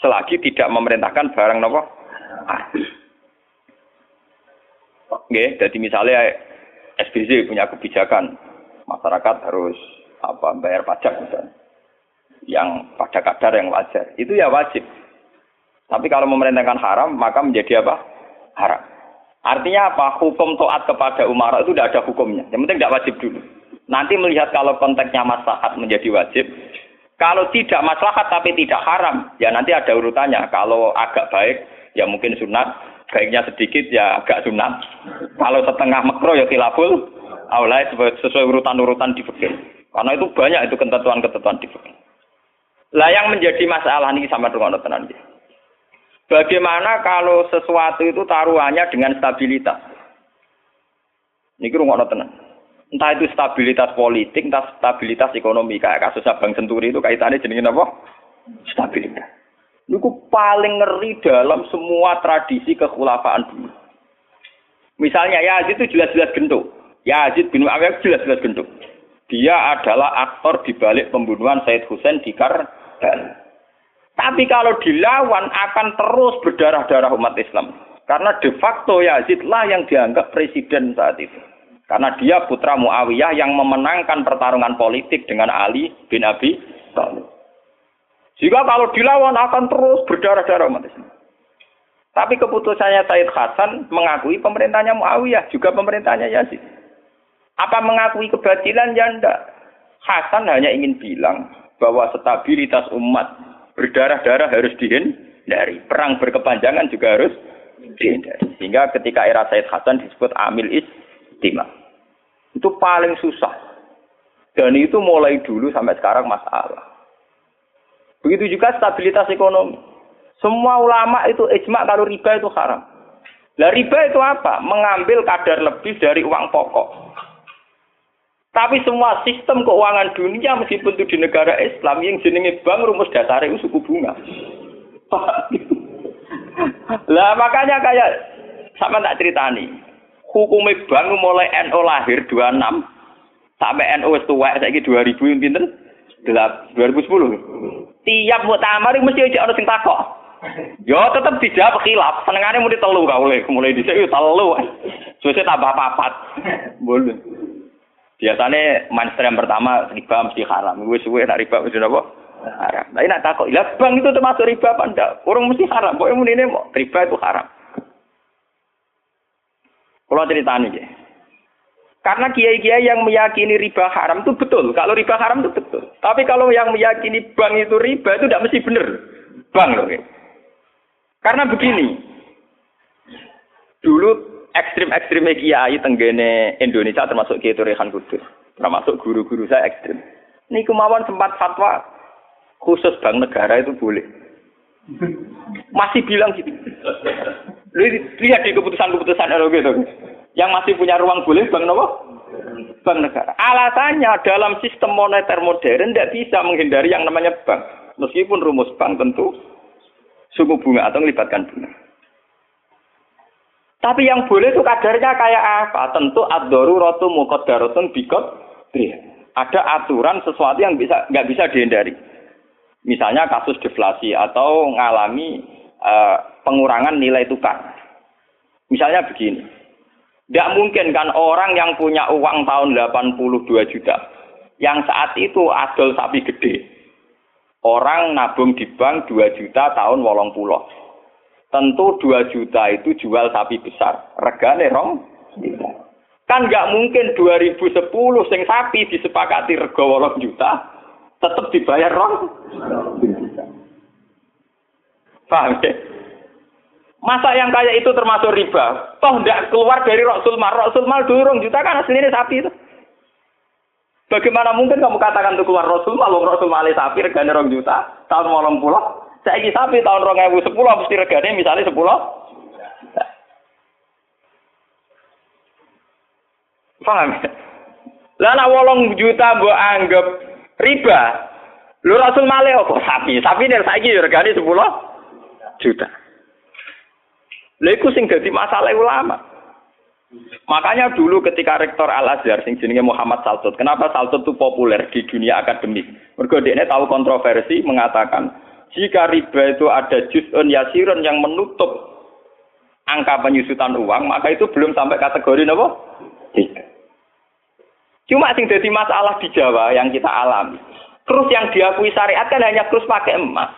Speaker 2: Selagi tidak memerintahkan barang nopo? Oke, jadi misalnya SBZ punya kebijakan masyarakat harus apa bayar pajak misalnya yang pada kadar yang wajar. Itu ya wajib. Tapi kalau memerintahkan haram maka menjadi apa? Haram artinya apa? Hukum toat kepada umar itu tidak ada hukumnya. Yang penting tidak wajib dulu. Nanti melihat kalau konteksnya maslahat menjadi wajib. Kalau tidak maslahat tapi tidak haram ya nanti ada urutannya. Kalau agak baik ya mungkin sunat. Baiknya sedikit ya agak sunat. Kalau setengah makro ya tilaful. Awalnya sesuai urutan-urutan di fikih. Karena itu banyak itu ketentuan-ketentuan di fikih. Lah yang menjadi masalah ini sama dengan tenan Bagaimana kalau sesuatu itu taruhannya dengan stabilitas? Ini rungokno tenan. Entah itu stabilitas politik, entah stabilitas ekonomi. Kayak kasus Abang Senturi itu kaitannya jenengin apa? Stabilitas. Ini paling ngeri dalam semua tradisi kekhulafaan dulu. Misalnya Yazid itu jelas-jelas gentuk. Yazid bin Muawiyah jelas-jelas gentuk. Dia adalah aktor di balik pembunuhan Said Hussein di Karbala. Tapi kalau dilawan akan terus berdarah-darah umat Islam. Karena de facto Yazid lah yang dianggap presiden saat itu. Karena dia putra Muawiyah yang memenangkan pertarungan politik dengan Ali bin Abi Thalib. Jika kalau dilawan akan terus berdarah-darah umat Islam. Tapi keputusannya Said Hasan mengakui pemerintahnya Muawiyah, juga pemerintahnya Yazid. Apa mengakui kebatilan? Ya enggak. Hasan hanya ingin bilang bahwa stabilitas umat berdarah-darah harus dihindari. Perang berkepanjangan juga harus dihindari. Sehingga ketika era Said Hasan disebut Amil Istimah. Itu paling susah. Dan itu mulai dulu sampai sekarang masalah. Begitu juga stabilitas ekonomi. Semua ulama itu ijma kalau riba itu haram. Lah riba itu apa? Mengambil kadar lebih dari uang pokok. Tapi semua sistem keuangan dunia meskipun itu di negara Islam yang jenenge bank rumus dasar itu suku bunga. *laughs* lah makanya kayak sama tak ceritani. Hukum bank mulai NO lahir 26 sampai NO tuwek saiki 2000 pinten? 2010. Tiap muktamar mesti aja ana sing takok. Yo tetep dijawab khilaf. Senengane mulai telu kaule, mulai dhisik yo telu. Suwe tambah papat. Boleh. Biasanya mainstream pertama riba mesti haram. Gue suwe nak riba mesti apa? Haram. Tapi nak takut, lah bank itu termasuk riba apa enggak? Orang mesti haram. Pokoknya ini mau riba itu haram. Kalau cerita nih, Karena kiai-kiai yang meyakini riba haram itu betul. Kalau riba haram itu betul. Tapi kalau yang meyakini bank itu riba itu tidak mesti benar. Bank loh. Karena begini. Dulu ekstrim-ekstrim kiai tenggene Indonesia termasuk Kiai Rehan Kudus. Termasuk guru-guru saya ekstrim. Ini kemauan sempat fatwa khusus bank negara itu boleh. Masih bilang gitu. Lihat di keputusan-keputusan gitu yang masih punya ruang boleh bank nopo? Bank negara. Alasannya dalam sistem moneter modern tidak bisa menghindari yang namanya bank. Meskipun rumus bank tentu suku bunga atau melibatkan bunga. Tapi yang boleh itu kadarnya kayak apa? Tentu rotu muqaddaratun bikot Ada aturan sesuatu yang bisa nggak bisa dihindari. Misalnya kasus deflasi atau mengalami uh, pengurangan nilai tukar. Misalnya begini, tidak mungkin kan orang yang punya uang tahun 82 juta, yang saat itu adol sapi gede. Orang nabung di bank 2 juta tahun wolong pulau. Tentu 2 juta itu jual sapi besar. Regane rong Kan nggak mungkin 2010 sing sapi disepakati rego wolong juta, tetap dibayar rong Paham ya? Masa yang kayak itu termasuk riba? Toh tidak keluar dari Rasul Mal. Rasul Mal durung juta kan aslinya sapi itu. Bagaimana mungkin kamu katakan itu keluar Rasul Mal, Rasul Mal sapi regane rong juta, tahun molong pulau. Saya sapi tahun rong ewu sepuluh, mesti regane misalnya sepuluh. Paham? Lah wolong juta mbok anggap riba. Lu Rasul Male apa sapi? Sapi nih saiki regane sepuluh juta. Lha iku sing dadi masalah ulama. Makanya dulu ketika rektor Al Azhar sing jenenge Muhammad Saltut, kenapa Saltut itu populer di dunia akademik? Mergo dia tahu kontroversi mengatakan jika riba itu ada juz'un yasirun yang menutup angka penyusutan uang, maka itu belum sampai kategori apa? Cuma sing jadi masalah di Jawa yang kita alami. Terus yang diakui syariat kan hanya terus pakai emas.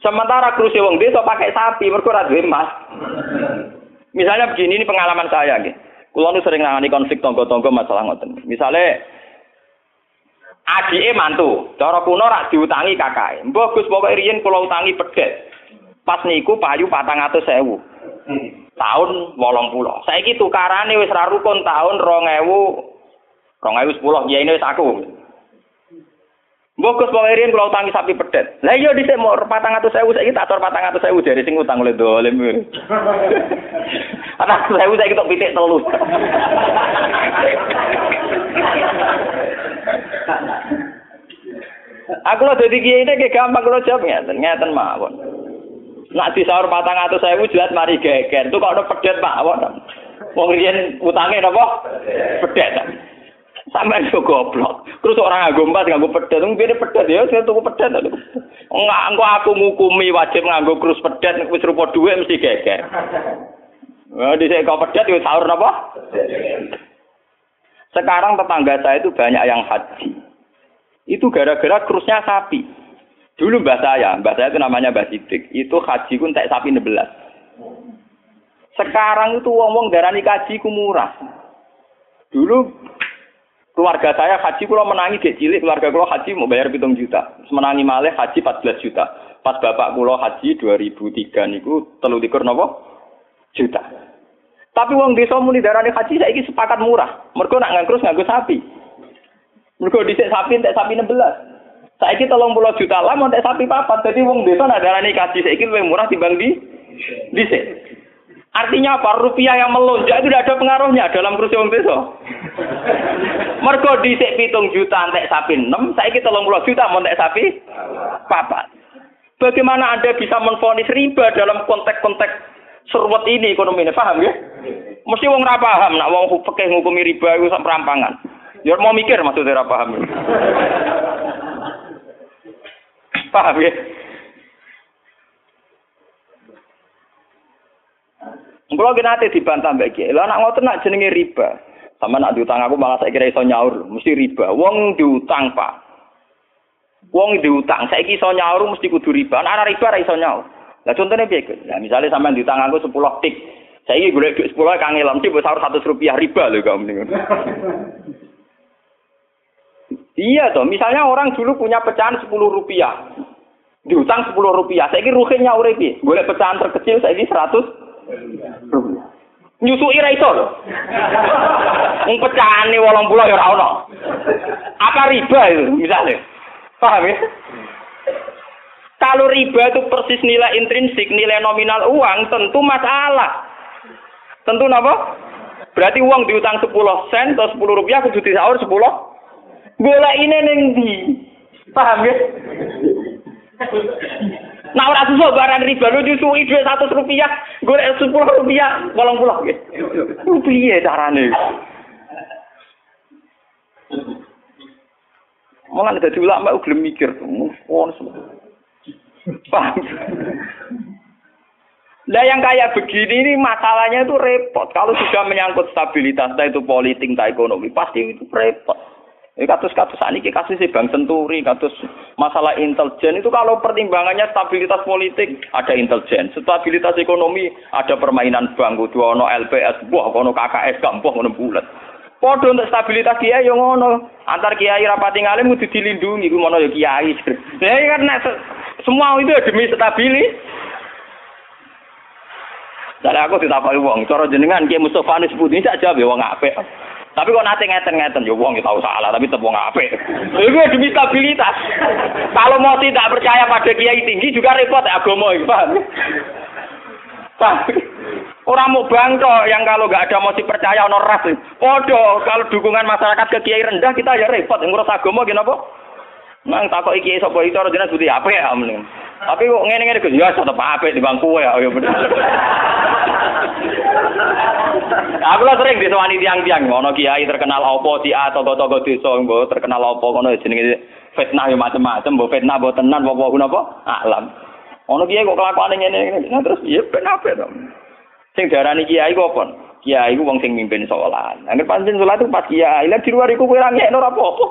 Speaker 2: Sementara kursi wong desa pakai sapi, mergo ora emas. Misalnya begini ini pengalaman saya nggih. Kulo sering nangani konflik tonggo-tonggo masalah ngoten. Misalnya adike mantu, cara kuno rak diutangi kakak. Mbah Gus pokoke riyen kula utangi pedet. Pas niku payu 400.000. Tahun 80. Saiki tukarane wis ra rukun tahun 2000 2010 ya ini wis aku. Mbok Gus Riyen kula utangi sapi pedet. Lah iya dhisik mau 400.000 saiki tak atur 400.000 dari sing utang oleh dolim. *laughs* Ana 1.000 saiki tok pitik telu. *laughs* Aku lo dadi kiai ini gampang kalau jawab ngeten, ngeten mawon. Nak disaur patang atau saya jelas mari geger. Itu kok ada pedet mawon. Wong riyen utange napa? Pedet. Sampai itu goblok. Terus orang nganggo empat nganggo pedet, mungkin pedet ya saya tuku pedet. Enggak, engko aku ngukumi wajib nganggo krus pedet wis rupa dhuwit mesti geger. Nah, di kau pedet ya sahur apa? Sekarang tetangga saya itu banyak yang haji. Itu gara-gara krusnya sapi. Dulu mbah saya, mbah saya itu namanya Mbah Sidik. Itu haji pun tak sapi 16. Sekarang itu wong-wong darani kaji ku murah. Dulu Keluarga saya haji kalau menangi gak cilik, keluarga kalau haji mau bayar pitung juta. Menangi malih haji 14 juta. Pas bapak kulo haji 2003 niku telu dikur nopo juta. Tapi uang desa muni darane haji saiki sepakat murah. Mergo nak ngangkrus nganggo sapi. Mergo dhisik sapi entek sapi 16. Saiki tolong pulau juta lah mau sapi papat. Jadi uang desa nak darane haji saiki lebih murah dibanding di dhisik. Artinya apa? Rupiah yang melonjak itu tidak ada pengaruhnya dalam kursi wong desa. Mergo dhisik pitung juta entek sapi 6, saiki 30 juta entek sapi papat. Bagaimana Anda bisa menfonis riba dalam konteks-konteks serwet ini ekonomi ini? Paham ya? Mesti wong ora paham nak wong fikih ngukumi riba iku sak perampangan. Ya mau mikir maksudnya ora paham. paham ya? Kalau kita nanti dibantah mbak Kiai, lah nak ngotot nak jenenge riba. Sama nak diutang aku malah saya kira iso nyaur, mesti riba. Wong diutang pak. Wong diutang, saya iso nyaur mesti kudu riba. Nah, riba ra iso nyaur. Lah contohnya piye? Nah, misalnya sampean diutang aku 10 tik. Saya ini gue duit sepuluh kang elam sih besar satu rupiah riba loh kamu *laughs* Iya toh, misalnya orang dulu punya pecahan sepuluh rupiah, diutang sepuluh rupiah, saya ini ruginya urepi, boleh pecahan terkecil saya ini seratus rupiah. Nyusui ra iso lho. *laughs* Wong pecahane 80 ya ora ono. Apa riba itu misalnya? Paham ya? Kalau riba itu persis nilai intrinsik, nilai nominal uang, tentu masalah. Tentu apa? Berarti uang diutang 10 sen atau 10 rupiah kudu disaur 10. Golek ini ning ndi? Paham ya? Nah ora susah barang riba lu disuwi dhuwit 100 rupiah, golek 10 rupiah, 80 nggih. Piye carane? Malah dadi ulama gelem mikir. Paham? Nah yang kayak begini ini masalahnya itu repot. Kalau sudah menyangkut stabilitas, entah itu politik, entah ekonomi, pasti itu repot. Ini kasus-kasus ini kasus si Bank Senturi, kasus masalah intelijen itu kalau pertimbangannya stabilitas politik ada intelijen, stabilitas ekonomi ada permainan bank, dua ono LPS, buah ono KKS, gampang ono bulat. Podo untuk stabilitas kiai yang ngono. Antar kiai rapati ngalim kudu dilindungi, ku mono ya kiai. *laughs* Ya kan semua itu demi stabilitas. Dari aku ditakoki wong, cara jenengan Ki Mustofa nis putih sak jawab ya wong apik. Tapi kok nate ngeten-ngeten ya wong tahu salah tapi tetap wong apik. Itu demi stabilitas. Kalau mau tidak percaya pada kiai tinggi juga repot ya agama iki, paham? Paham? Orang mau bangko yang kalau nggak ada motif percaya ono ras. Podo kalau dukungan masyarakat ke kiai rendah kita ya repot. Ngurus agama gini apa? Nang takok iki sapa itu ora jelas putih apik ya mending. Tapi kok ngene-ngene ya tetep apik di bangku ya, ya bener. Aku lah sering disewani tiang-tiang, ono kiai terkenal apa di A togo-togo desa, terkenal apa ngono jenenge fitnah ya macam-macam, mbok fitnah mbok tenan apa apa alam. Ono kiai kok kelakuane ngene ngene, terus iya apik to. Sing diarani kiai kok apa? Kiai ku wong sing mimpin sholat. Angger pancen sholat itu pas kiai, lah di luar iku kowe ora ngekno ora apa-apa.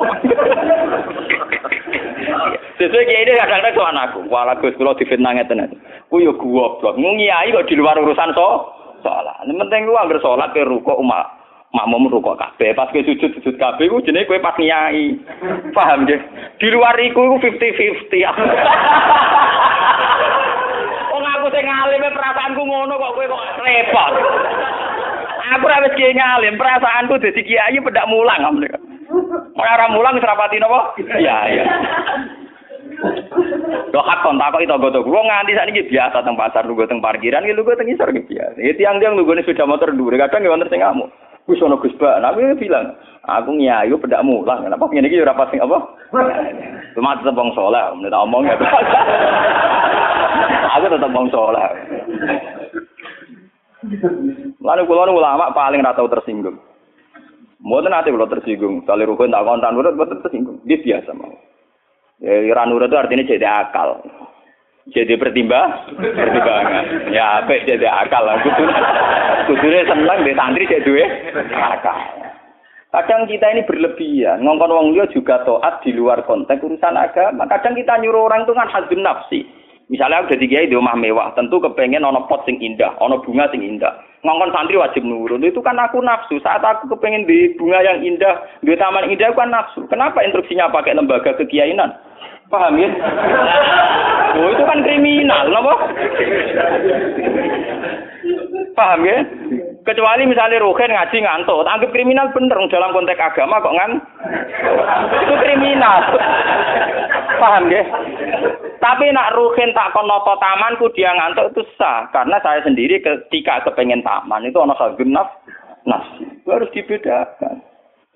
Speaker 2: Sesuai kiai ini kadang-kadang soal aku. Walau gus kalau difitnah ngeten. Ku yo goblok. Ngiai kok di luar urusan so sholat. Ini penting lu anggar sholat ke ruko umat makmum ruko kabeh pas ke sujud sujud kabeh ku jenenge kowe pas nyai paham nggih di luar iku iku 50-50 *laughs* wong aku sing ngalim perasaanku ngono kok kowe kok repot aku ora wis kiai ngalim perasaanku dadi kiai pedak mulang ora ora mulang wis rapati napa iya iya Lo hak kontak kok itu gotok. Gue nganti saat ini biasa teng pasar lu teng parkiran, lu teng isor biasa. Itu yang dia lu sepeda motor dulu. Kadang gak wonten sing ngamuk. Gue sono gus ba. Nabi bilang, aku nyayu pedak mulang. Kenapa punya ini ora sing apa? Cuma tetap bang soleh. Menurut omong ya. *laughs* aku tetap bang soleh. Lalu kulo ulama paling ratau tersinggung. Mboten nanti kalau tersinggung. Kali rukun tak kontan urut betul tersinggung. Dia biasa mau. Ya, itu artinya jadi akal. Jadi pertimbang, pertimbangan. Ya, apa jadi akal lah. Kudune seneng di santri jadi akal. Kadang kita ini berlebihan, ngongkon wong liya juga toat di luar konteks urusan agama. Kadang kita nyuruh orang itu kan hadun nafsi. Misalnya aku jadi kiai di rumah mewah, tentu kepengen ono pot sing indah, ono bunga sing indah. Ngongkon santri wajib nurut. Itu kan aku nafsu. Saat aku kepengen di bunga yang indah, di taman indah, aku kan nafsu. Kenapa instruksinya pakai lembaga kekiainan? Paham ya? Oh itu kan kriminal, apa? Paham ya? Kecuali misalnya Rohen ngaji ngantuk, anggap kriminal bener dalam konteks agama kok ngan? Itu kriminal. Paham ya? Tapi nak Rohen tak konoto tamanku dia ngantuk itu sah karena saya sendiri ketika kepengen taman itu ono genap nafsi. Harus dibedakan.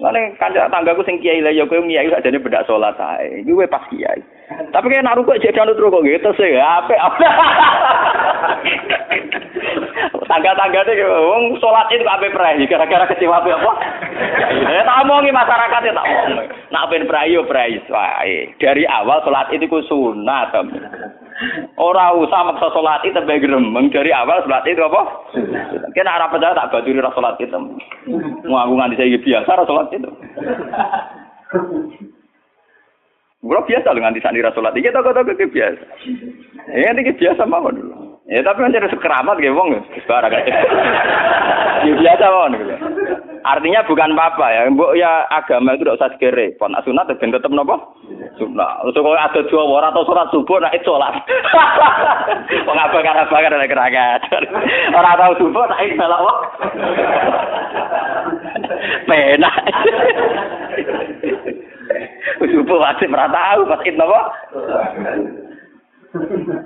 Speaker 2: Lane kanca tanggaku sing kiai lah ya kowe kiai sakjane bedak salat ae. Iki kowe pas kiai. Tapi kayak nak rukuk jadi anut rukuk gitu sih, apik. *laughs* Tangga-tangga itu wong salat itu ape prai gara-gara kecewa apa apa. Ya tak omongi masyarakat ya tak omong. Nak ben prai yo prai wae. Dari awal salat itu ku sunat. Ora usah maksa salat itu tambah gremeng dari awal salat itu apa? Kena arah percaya tak baturi ra salat itu. Mau aku nganti saya biasa ra salat itu. Gua biasa dengan nganti sani ra salat iki toko-toko biasa. Ya ini biasa mawon dulu. Ya tapi kan jadi sekeramat gitu wong barang aja. Ya biasa wong gitu. Artinya bukan apa-apa ya. Mbok ya agama itu tidak usah segere. Pon sunat ben tetep napa? Sunat. Terus kok ada dua ora atau surat subuh nak itu sholat. *laughs* Wong apa apa kan ada keragat. *laughs* Ora tau subuh nak itu salah. *laughs* Penak. Subuh wajib ora tahu pas itu napa?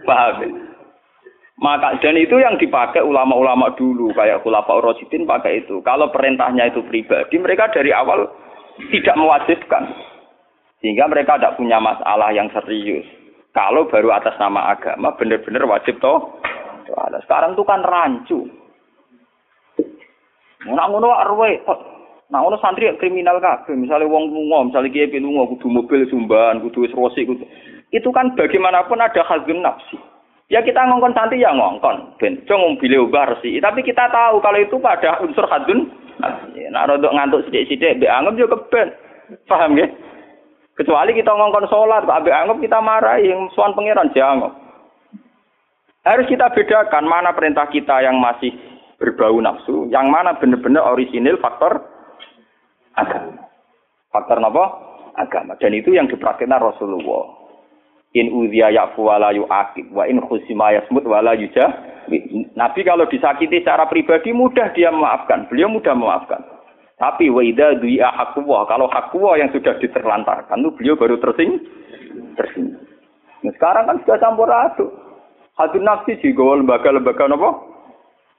Speaker 2: Paham? Maka dan itu yang dipakai ulama-ulama dulu kayak Khulafaur Rasyidin pakai itu. Kalau perintahnya itu pribadi, mereka dari awal tidak mewajibkan. Sehingga mereka tidak punya masalah yang serius. Kalau baru atas nama agama benar-benar wajib toh. Sekarang itu kan rancu. Nah, ngono arwe, nah ngono santri kriminal kabeh. Misalnya wong lunga, misalnya kiye lunga kudu mobil sumban, kudu wis kudu. Itu kan bagaimanapun ada hazun nafsi. Ya kita ngongkon santri ya ngongkon, ben cung mobil ubah resi. Tapi kita tahu kalau itu pada unsur hadun. Nah rodok ngantuk sithik-sithik mbek anggap yo keben. Paham ya? Kecuali kita ngongkon sholat, Pak anggap kita marah yang suan pangeran jangan. Harus kita bedakan mana perintah kita yang masih berbau nafsu, yang mana benar-benar orisinil faktor agama. Faktor apa? Agama. Dan itu yang dipraktikkan Rasulullah. In udhiya ya'fu wa la yu'aqib wa in khusima yasmut wa la yujah. Nabi kalau disakiti secara pribadi mudah dia memaafkan. Beliau mudah memaafkan. Tapi wa idza du'a haqqullah, kalau haqqullah yang sudah diterlantarkan itu beliau baru tersing tersinggung. Nah, sekarang kan sudah campur aduk. Hadun nafsi juga lembaga-lembaga apa?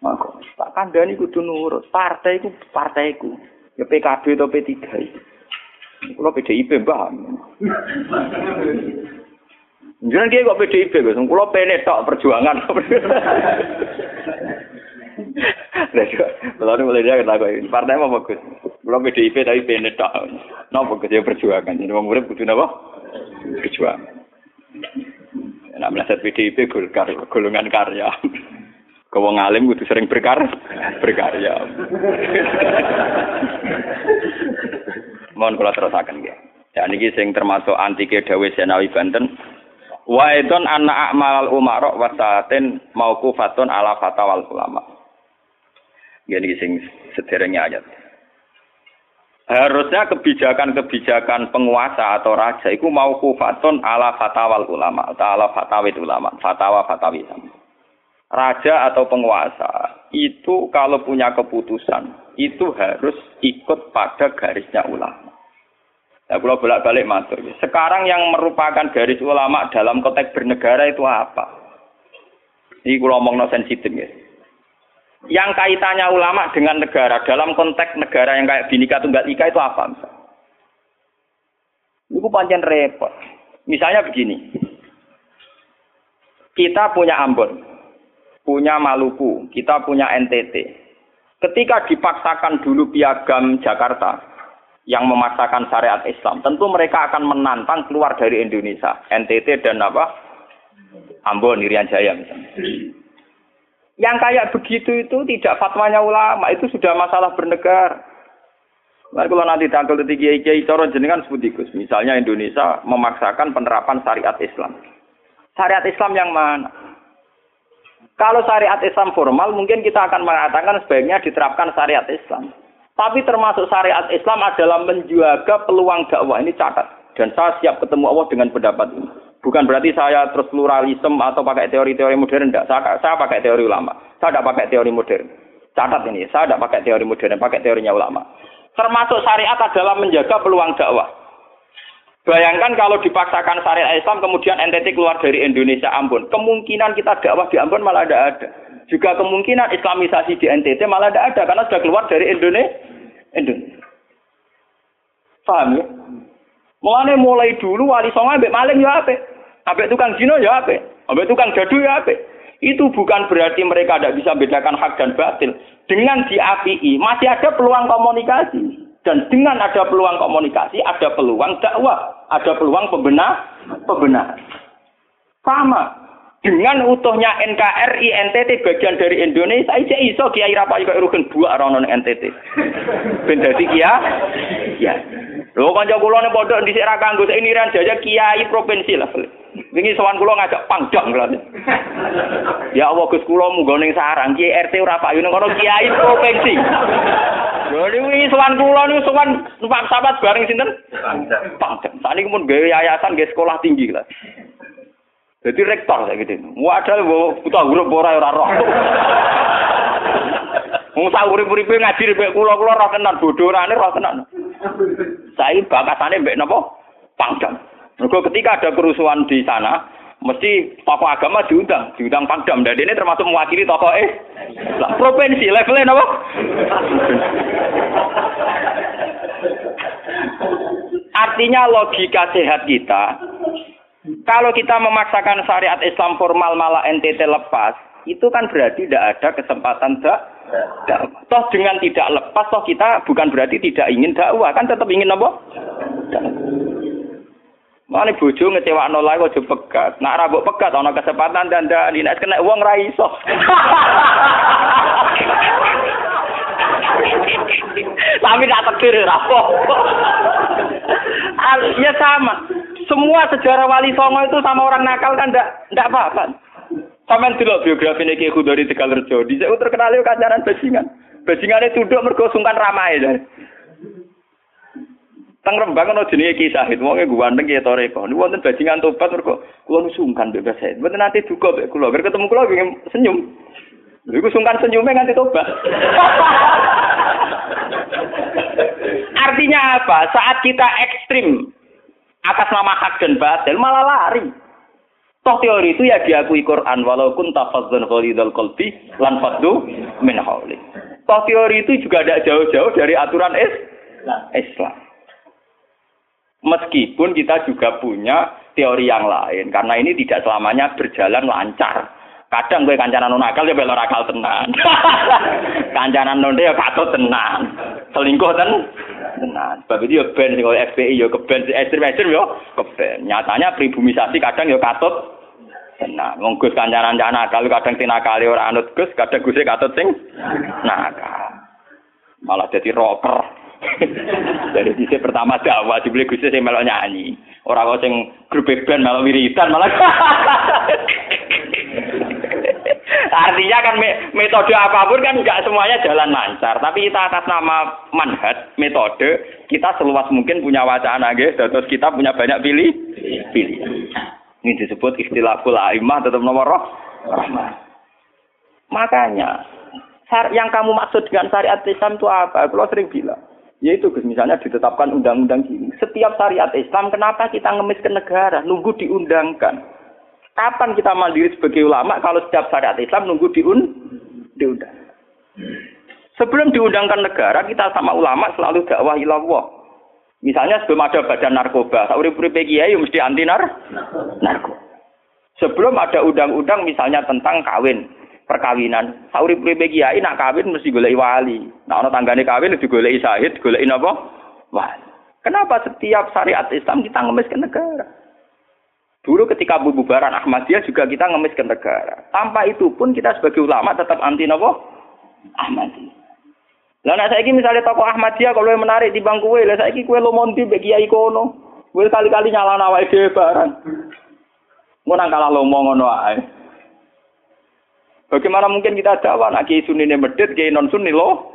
Speaker 2: Maka tak kandani kudu nurut. Partai ku partaiku. Ya PKB atau P3 itu. Kalau PDIP mbah. Jangan dia kok PDIP, Gus. Kulo pene tok perjuangan. *laughs* Lalu mulai dia kata gue, partai apa bagus? Kulo PDIP tapi pene tok. Napa Gus ya perjuangan. Jadi wong urip kudu napa? Perjuangan. Nah, meleset PDIP golkar, golongan karya. Kau wong alim kudu sering berkar, berkarya. Mohon kula terusaken nggih. Ya niki sing termasuk antike Dawe Senawi Banten. Wa idon anna a'malal umarok wasatin mauqufatun ala fatawal ulama. Niki sing sederengnya ayat. Harusnya kebijakan-kebijakan penguasa atau raja itu mauqufatun ala fatawal ulama atau ala fatawit ulama, fatwa fatawi Raja atau penguasa itu kalau punya keputusan itu harus ikut pada garisnya ulama. Nah, kalau bolak-balik matur. Sekarang yang merupakan garis ulama dalam konteks bernegara itu apa? Ini kalau ngomong sensitif ya. Yang kaitannya ulama dengan negara dalam konteks negara yang kayak binika tunggal ika itu apa? Misal? Itu panjang repot. Misalnya begini. Kita punya Ambon, punya Maluku, kita punya NTT. Ketika dipaksakan dulu piagam Jakarta, yang memaksakan syariat Islam, tentu mereka akan menantang keluar dari Indonesia, NTT dan apa? Ambon, Irian Jaya misalnya. Yang kayak begitu itu tidak fatwanya ulama, itu sudah masalah bernegara. Nah, kalau nanti tanggal tiga kiai coro jenengan sebutikus, misalnya Indonesia memaksakan penerapan syariat Islam. Syariat Islam yang mana? Kalau syariat Islam formal, mungkin kita akan mengatakan sebaiknya diterapkan syariat Islam. Tapi termasuk syariat Islam adalah menjaga peluang dakwah. Ini catat. Dan saya siap ketemu Allah dengan pendapat ini. Bukan berarti saya terus pluralisme atau pakai teori-teori modern. Tidak. Saya, saya pakai teori ulama. Saya tidak pakai teori modern. Catat ini. Saya tidak pakai teori modern. Pakai teorinya ulama. Termasuk syariat adalah menjaga peluang dakwah. Bayangkan kalau dipaksakan syariat Islam kemudian NTT keluar dari Indonesia Ambon. Kemungkinan kita dakwah di Ambon malah tidak ada. Juga kemungkinan Islamisasi di NTT malah tidak ada karena sudah keluar dari Indonesia. Indonesia. Paham ya? Mulane mulai dulu wali songo ambek maling ya ape. Ambek tukang zina ya ape. Ambek tukang gaduh ya ape. Itu bukan berarti mereka tidak bisa bedakan hak dan batil. Dengan diapii masih ada peluang komunikasi. Dan dengan ada peluang komunikasi, ada peluang dakwah, ada peluang pembenar, pembenar. Sama dengan utuhnya NKRI NTT bagian dari Indonesia aja iso Kiai Rapayu kok rugen buak rono NTT. Ben dadi kia. Ya. Lho kanca kula ne pondok dhisik ra kanggo ini ran jaya kiai provinsi lah. Wingi sowan kula ngajak pangdam kula. Ya Allah Gus kula munggo ning sarang Kiai RT ora payu ning kono kiai provinsi. Lho wingi sowan kula niku sowan numpak sahabat bareng sinten? Pangdam. Saniki mun gawe yayasan gawe sekolah tinggi lah. Jadi rektor kayak gitu. Wadah buta huruf ora ora roh. *laughs* Wong sak urip-uripe ngaji mbek kula-kula roh tenan bodorane roh tenan. Saiki bakatane mbek napa? Pangdam. Mergo ketika ada kerusuhan di sana, mesti tokoh agama diundang, diundang Pangdam. Dan ini termasuk mewakili tokoh eh lah, provinsi levelnya napa? *laughs* Artinya logika sehat kita, kalau kita memaksakan syariat Islam formal malah NTT lepas, itu kan berarti tidak ada kesempatan dak dakwah. Toh dengan tidak lepas, toh kita bukan berarti tidak ingin dakwah, kan tetap ingin apa? Mana bojo ngecewakno lae aja pegat. Nak ra mbok pegat ana kesempatan dan ndak nek kena wong ra iso. *laughs* Tapi tak takdir ra Ya sama. Semua sejarah wali songo itu sama orang nakal kan ndak ndak apa-apa. Sampeyan delok biografi Ki Khudori Tegalrejo, dhisik terkenal yo kancanan bajingan. Bajingane tunduk mergo sungkan ramae. Teng Rembang ana jenenge Ki Sahid, wonge ganteng ya toreko. Niku wonten bajingan tobat mergo kula sungkan mbek Sahid. Mboten nate duka mbek kula, ger ketemu kula senyum. Iku sungkan senyume nganti tobat. *laughs* Artinya apa? Saat kita ekstrim atas nama hak dan batil malah lari. Toh teori itu ya diakui Quran walaupun tafazzan khalidul qalbi lan faddu min hauli. Toh teori itu juga tidak jauh-jauh dari aturan Islam. Meskipun kita juga punya teori yang lain karena ini tidak selamanya berjalan lancar. Kadang gue kancanan akal ya belok akal tenan. *laughs* kancanan non ya patut tenan. Selingkuh ten tenan. Sebab itu ya ben sing FPI ya keben ekstrim-ekstrim ya keben. Nyatanya pribumisasi kadang ya katut Nah, wong Gus kancanan nakal kadang tinakali ora anut Gus, kadang Gus katut sing nakal. Malah jadi rocker. *laughs* Dari sisi pertama dakwah dibeli Gus sing melok nyanyi. Ora kok sing grup band melok wiridan malah. *laughs* Artinya kan metode apa pun kan nggak semuanya jalan lancar. Tapi kita atas nama manhat, metode, kita seluas mungkin punya wacana, gitu. Terus kita punya banyak pilih, pilih. Ini disebut istilahul aimah tetap nomor roh. Makanya yang kamu maksud dengan syariat Islam itu apa? Kalau sering bilang, yaitu misalnya ditetapkan undang-undang gini. Setiap syariat Islam, kenapa kita ngemis ke negara? Nunggu diundangkan. Kapan kita mandiri sebagai ulama kalau setiap syariat Islam nunggu diun diundang? Sebelum diundangkan negara, kita sama ulama selalu dakwah ilallah. Misalnya sebelum ada badan narkoba, urip-uripe kiai mesti anti nar narkoba. Sebelum ada undang-undang misalnya tentang kawin, perkawinan, urip-uripe kiai nak kawin mesti golek wali. Nah ana tanggane kawin digoleki sahid, goleki napa? Wali. Kenapa setiap syariat Islam kita ngemis ke negara? Dulu ketika bubaran Ahmadiyah juga kita ngemis ke negara. Tanpa itu pun kita sebagai ulama tetap anti napa? Ahmadiyah. Lah nek saiki misalnya tokoh Ahmadiyah kalau menarik di bangku lah saiki kowe lo monti mbek kiai kono. Kowe kali-kali nyalana awake dhewe barang. Ngono kalah lomo ngono ae. Bagaimana mungkin kita dakwah nak kiai sunine medit, kiai non sunni lo?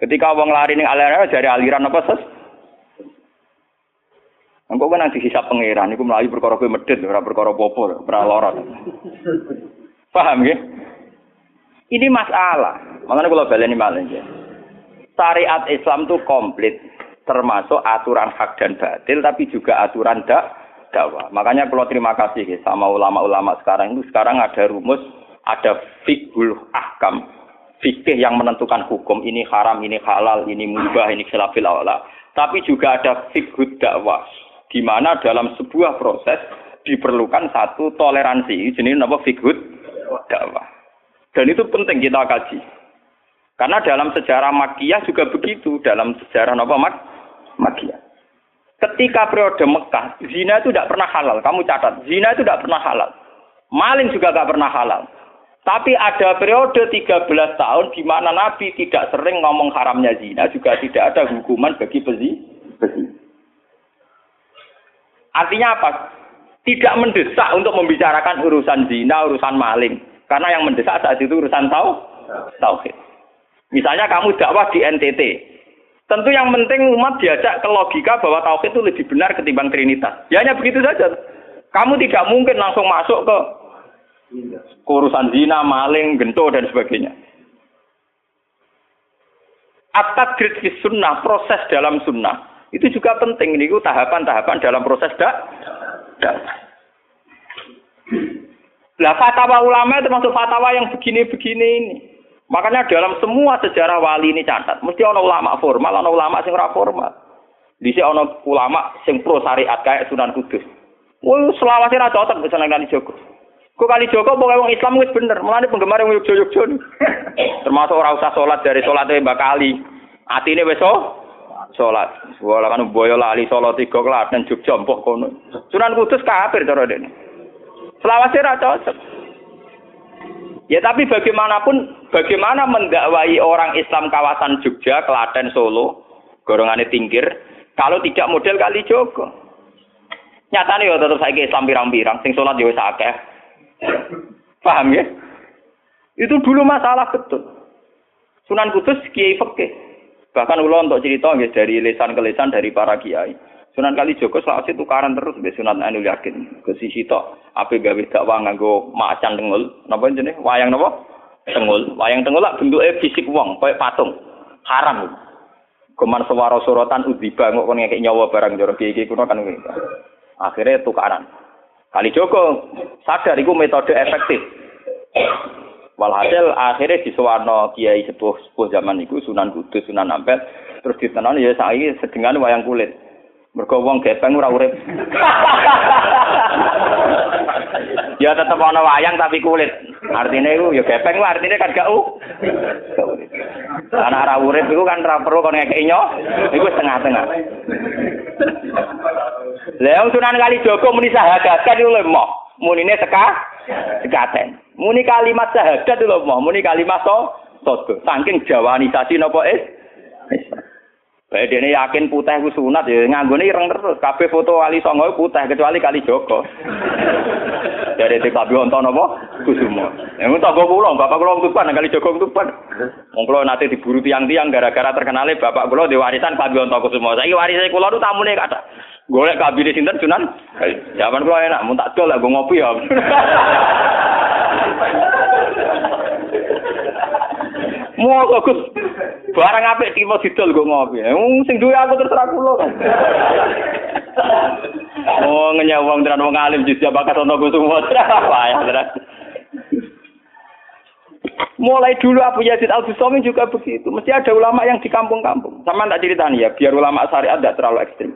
Speaker 2: Ketika wong lari ning aliran dari aliran apa ses? Engkau kan nanti hisap pangeran, itu melayu perkara kowe medit, ora perkara popo, ora lorot. Paham ya? Ini masalah. Makanya kalau baleni malah ya. Syariat Islam itu komplit, termasuk aturan hak dan batil, tapi juga aturan dak dakwah. Makanya kalau terima kasih ya, sama ulama-ulama sekarang itu sekarang ada rumus, ada fikul ahkam, fikih yang menentukan hukum ini haram, ini halal, ini mubah, ini khilafil awla. Tapi juga ada fikih dakwah, di mana dalam sebuah proses diperlukan satu toleransi. Jenis apa fikih dakwah. Dan itu penting kita kaji. Karena dalam sejarah Makiyah juga begitu, dalam sejarah apa Mak Makiyah. Ketika periode Mekah, zina itu tidak pernah halal. Kamu catat, zina itu tidak pernah halal. Maling juga tidak pernah halal. Tapi ada periode 13 tahun di mana Nabi tidak sering ngomong haramnya zina, juga tidak ada hukuman bagi pezi. Artinya apa? tidak mendesak untuk membicarakan urusan zina, urusan maling. Karena yang mendesak saat itu urusan tau, tauhid. Misalnya kamu dakwah di NTT. Tentu yang penting umat diajak ke logika bahwa tauhid itu lebih benar ketimbang trinitas. Ya hanya begitu saja. Kamu tidak mungkin langsung masuk ke urusan zina, maling, gento dan sebagainya. At-tadrid fi sunnah, proses dalam sunnah, itu juga penting. Ini tahapan-tahapan dalam proses dak. dak. Lah fatwa ulama termasuk fatwa yang begini-begini ini. Makanya dalam semua sejarah wali ini catat, mesti ada ulama formal, ada ulama sing ora formal. Di sini ada ulama sing pro syariat kayak Sunan Kudus. Wah, selawase ra cocok bisa nang kali Joko. Kok kali Joko pokoke wong Islam wis bener, mulane penggemar yang yogyo-yogyo. Termasuk ora usah salat dari salat Mbak Kali. Atine wis salat. Wala kan boyo lali salat tiga klaten Jogja mbok kono. Sunan Kudus kafir cara dene. Selawase ra cocok. Ya tapi bagaimanapun, bagaimana mendakwai orang Islam kawasan Jogja, Klaten, Solo, golongannya tingkir, kalau tidak model kali Joko. Nyatanya ya tetap saya Islam pirang-pirang, sing sholat ya akeh. Paham ya? Itu dulu masalah betul. Sunan Kudus kiai fikih. Bahkan ulo untuk cerita ya, dari lesan ke lesan dari para kiai. Sunan Kali Joko selawase tukaran terus be Sunan Anu Yakin. Ke sisi tok ape gawe dakwah nganggo macan tengul. Napa jenenge? Wayang napa? Tengul. Wayang tengul lak bentuke fisik wong, koyo patung. Haram. Kuman suara sorotan udiba kok kon ngekek nyawa barang jero iki kuno kan. Akhirnya tukaran. Kali Joko sadar iku metode efektif. Walhasil akhirnya di Suwarno Kiai sepuh sepuh zaman itu Sunan Kudus, Sunan Ampel, terus ditenan ya saya sedengan wayang kulit. Mergo wong gepeng ora urip. *laughs* ya tetep ana wayang tapi kulit. Artinya itu ya gepeng lah artinya kan gak u. Karena ora urip iku kan ora perlu kon ngekeki nyo. Iku setengah-tengah. Lah Sunan Kali Joko muni sahadat kan iku lemah. Munine seka sekaten. Muni kalimat sahadat lho mau muni kalimat to todo. Saking jawanisasi napa eh. Baik dene yakin putih ku sunat ya nganggone ireng terus. Kabeh foto wali songo putih kecuali kali Joko. *laughs* Dari TKB wonten napa? Kusumo. Ya mun tanggo kula, bapak kula tuban kali Joko tuban. Wong kula nate diburu tiang-tiang gara-gara terkenale bapak kula di warisan Pak Wonto Kusumo. Saiki warise kula nu tamune kata. Golek kabine sinten Sunan? Zaman kula enak, mun tak dol lah ngopi ya. *laughs* Mau Gus. Barang apik timo didol kok ngopi. Wong sing duwe aku terserah kula. Oh ngenyang wong tenan wong alim juga bakat ono Gus semua. *laughs* Payah tenan. Mulai dulu Abu Yazid Al Bustami juga begitu. Mesti ada ulama yang di kampung-kampung. Sama tak ceritani ya, biar ulama syariat tidak terlalu ekstrim.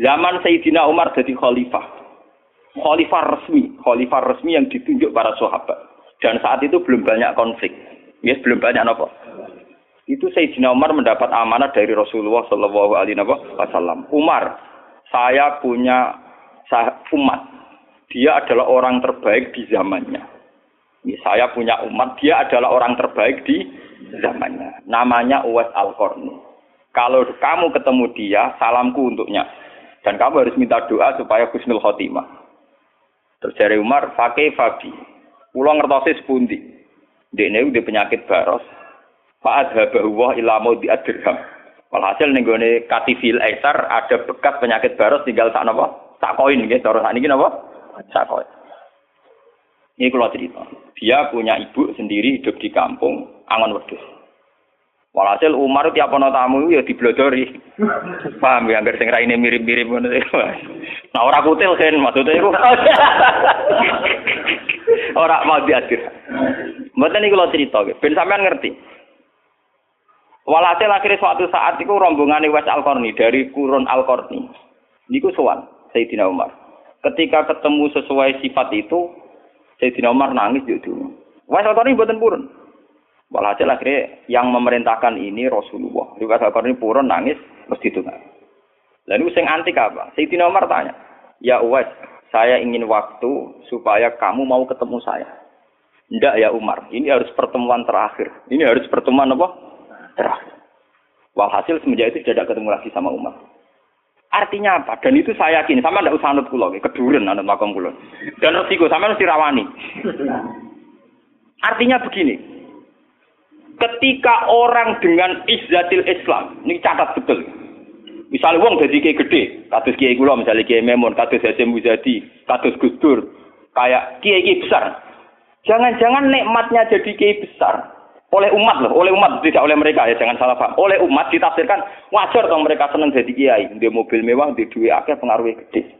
Speaker 2: Zaman Sayyidina Umar jadi khalifah. Khalifah resmi, khalifah resmi yang ditunjuk para sahabat. Dan saat itu belum banyak konflik. Ya, yes, belum banyak apa. Itu Sayyidina Umar mendapat amanah dari Rasulullah Shallallahu Alaihi Wasallam. Umar, saya punya umat. Dia adalah orang terbaik di zamannya. Ini saya punya umat, dia adalah orang terbaik di zamannya. Namanya Uwais Al-Qarni. Kalau kamu ketemu dia, salamku untuknya. Dan kamu harus minta doa supaya Husnul Khotimah. Terus dari Umar, pakai Fabi. Pulang ngertosi sepundi. Dia ini udah penyakit baros. Pak adhabahu ila di adirham. Walhasil nih gue katifil esar ada bekas penyakit baros tinggal tak nopo tak koin gitu. Terus ini nopo tak koin. Ini kalau cerita. Dia punya ibu sendiri hidup di kampung Angon Wedus. Walhasil Umar tiap ana tamu ya diblodori. Paham ya agar sing raine mirip-mirip ngono. Nah ora kutil kan maksudnya iku. ora mau diatur. Mboten iki kula cerita, ben sampean ngerti. Walhasil akhirnya suatu saat itu rombongan Wes Al-Qarni dari kurun Al-Qarni. Niku sowan Sayyidina Umar. Ketika ketemu sesuai sifat itu, Sayyidina Umar nangis dulu. Wes Al-Qarni mboten purun. Walhasil akhirnya yang memerintahkan ini Rasulullah. Riwayat Al-Qarni purun nangis mesti itu. Lalu sing antik apa? Sayyidina Umar tanya, "Ya Uwais, saya ingin waktu supaya kamu mau ketemu saya." Tidak ya Umar, ini harus pertemuan terakhir. Ini harus pertemuan apa? Terakhir. Walhasil semenjak itu tidak ketemu lagi sama Umar. Artinya apa? Dan itu saya yakin, sama ndak usah anut kula, keduren anut makom kula. Dan resiko sama mesti rawani. *laughs* Artinya begini, ketika orang dengan izzatil Islam, ini catat betul. Misalnya wong jadi kiai gede, kados kiai kula misalnya kiai Memon, kados Hasim Muzadi, kados Gus Dur, kayak kiai kiai besar. Jangan-jangan nikmatnya jadi kiai besar oleh umat loh, oleh umat tidak oleh mereka ya jangan salah paham. Oleh umat ditafsirkan wajar dong mereka senang jadi kiai, di mobil mewah, di duit akhir pengaruhnya gede.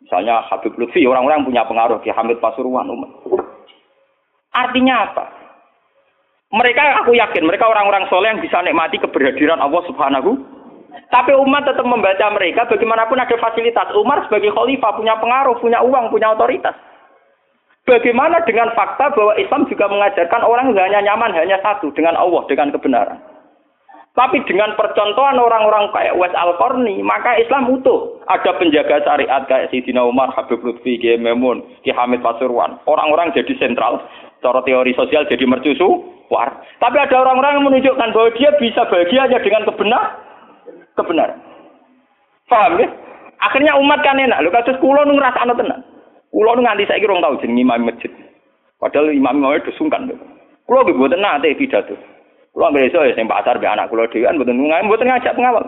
Speaker 2: Misalnya Habib Lutfi, orang-orang punya pengaruh, Ki Hamid Pasuruan umat. Artinya apa? Mereka aku yakin mereka orang-orang soleh yang bisa nikmati keberhadiran Allah Subhanahu. Tapi umat tetap membaca mereka bagaimanapun ada fasilitas. Umar sebagai khalifah punya pengaruh, punya uang, punya otoritas. Bagaimana dengan fakta bahwa Islam juga mengajarkan orang hanya nyaman hanya satu dengan Allah dengan kebenaran. Tapi dengan percontohan orang-orang kayak Wes Al Qarni, maka Islam utuh. Ada penjaga syariat kayak Sidina Umar, Habib Lutfi, Ki Memun, Ki Hamid Pasuruan. Orang-orang jadi sentral. Cara teori sosial jadi mercusu, war. Tapi ada orang-orang yang menunjukkan bahwa dia bisa bahagia hanya dengan kebenar, kebenaran. Paham ya? Akhirnya umat kan enak. Lu kasus kulo nung rasa tenang. Kulo nu nganti saiki rong tau jeneng imam masjid. Padahal imam imam itu sungkan. Kulo nggih mboten nate pidato. Kulo nggih iso ya sing pasar be anak kulo dhewean mboten ngungahi mboten ngajak pengawal.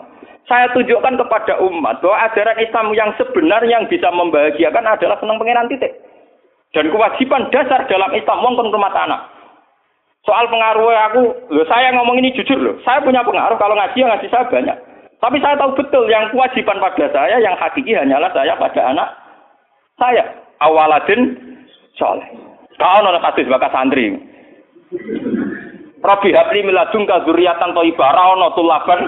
Speaker 2: Saya tunjukkan kepada umat bahwa ajaran Islam yang sebenar yang bisa membahagiakan adalah senang pangeran titik. Dan kewajiban dasar dalam Islam wong rumah tanah. Soal pengaruh aku, loh saya ngomong ini jujur loh. Saya punya pengaruh kalau ngaji ngaji saya banyak. Tapi saya tahu betul yang kewajiban pada saya yang hakiki hanyalah saya pada anak saya awaladin soleh. Kau nona kasih bakas santri. Robi habli miladung ka zuriatan toibah. Ora ono tulaban.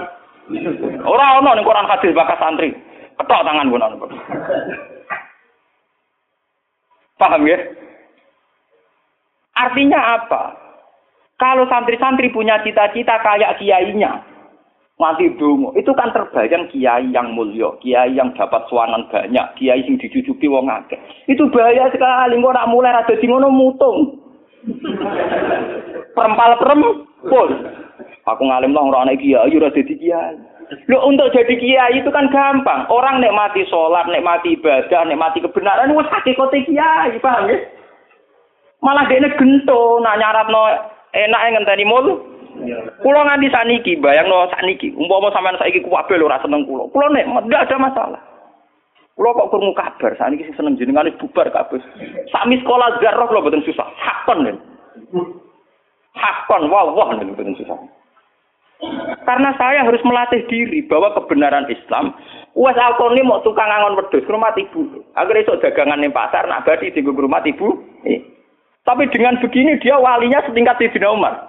Speaker 2: Ora ono ning Quran hadis bakas santri. Ketok tangan ono. Paham ya? Artinya apa? Kalau santri-santri punya cita-cita kayak kiainya, mati dungo. Itu kan terbayang kiai yang mulia, kiai yang dapat suanan banyak, kiai yang dicucuki wong akeh. Itu bahaya sekali. Kok nak mulai ada di ngono mutung. *laughs* Perempal perempul. Aku ngalim lah orang kiai, ora dadi kiai. Lo untuk jadi kiai itu kan gampang. Orang nikmati sholat, nikmati ibadah, nikmati kebenaran, wes hakikate kiai, paham ya? Malah dia gento, nak no enak ngenteni mulu. Kulo nganti saniki, bayangno saniki, umpama sampean saiki kuwabe lho ora seneng kulo. Kulo nek ndak ada masalah. Kulo kok krungu kabar saniki sing seneng jenengane bubar kabeh. Sami sekolah garroh kulo boten susah. Hakon lho. Hakon wah wah boten susah. Karena saya harus melatih diri bahwa kebenaran Islam Wes alkoni mau tukang angon wedhus rumah ibu. Agar esok dagangan ning pasar nak badi di rumah ibu. Tapi dengan begini dia walinya setingkat Sayyidina Umar.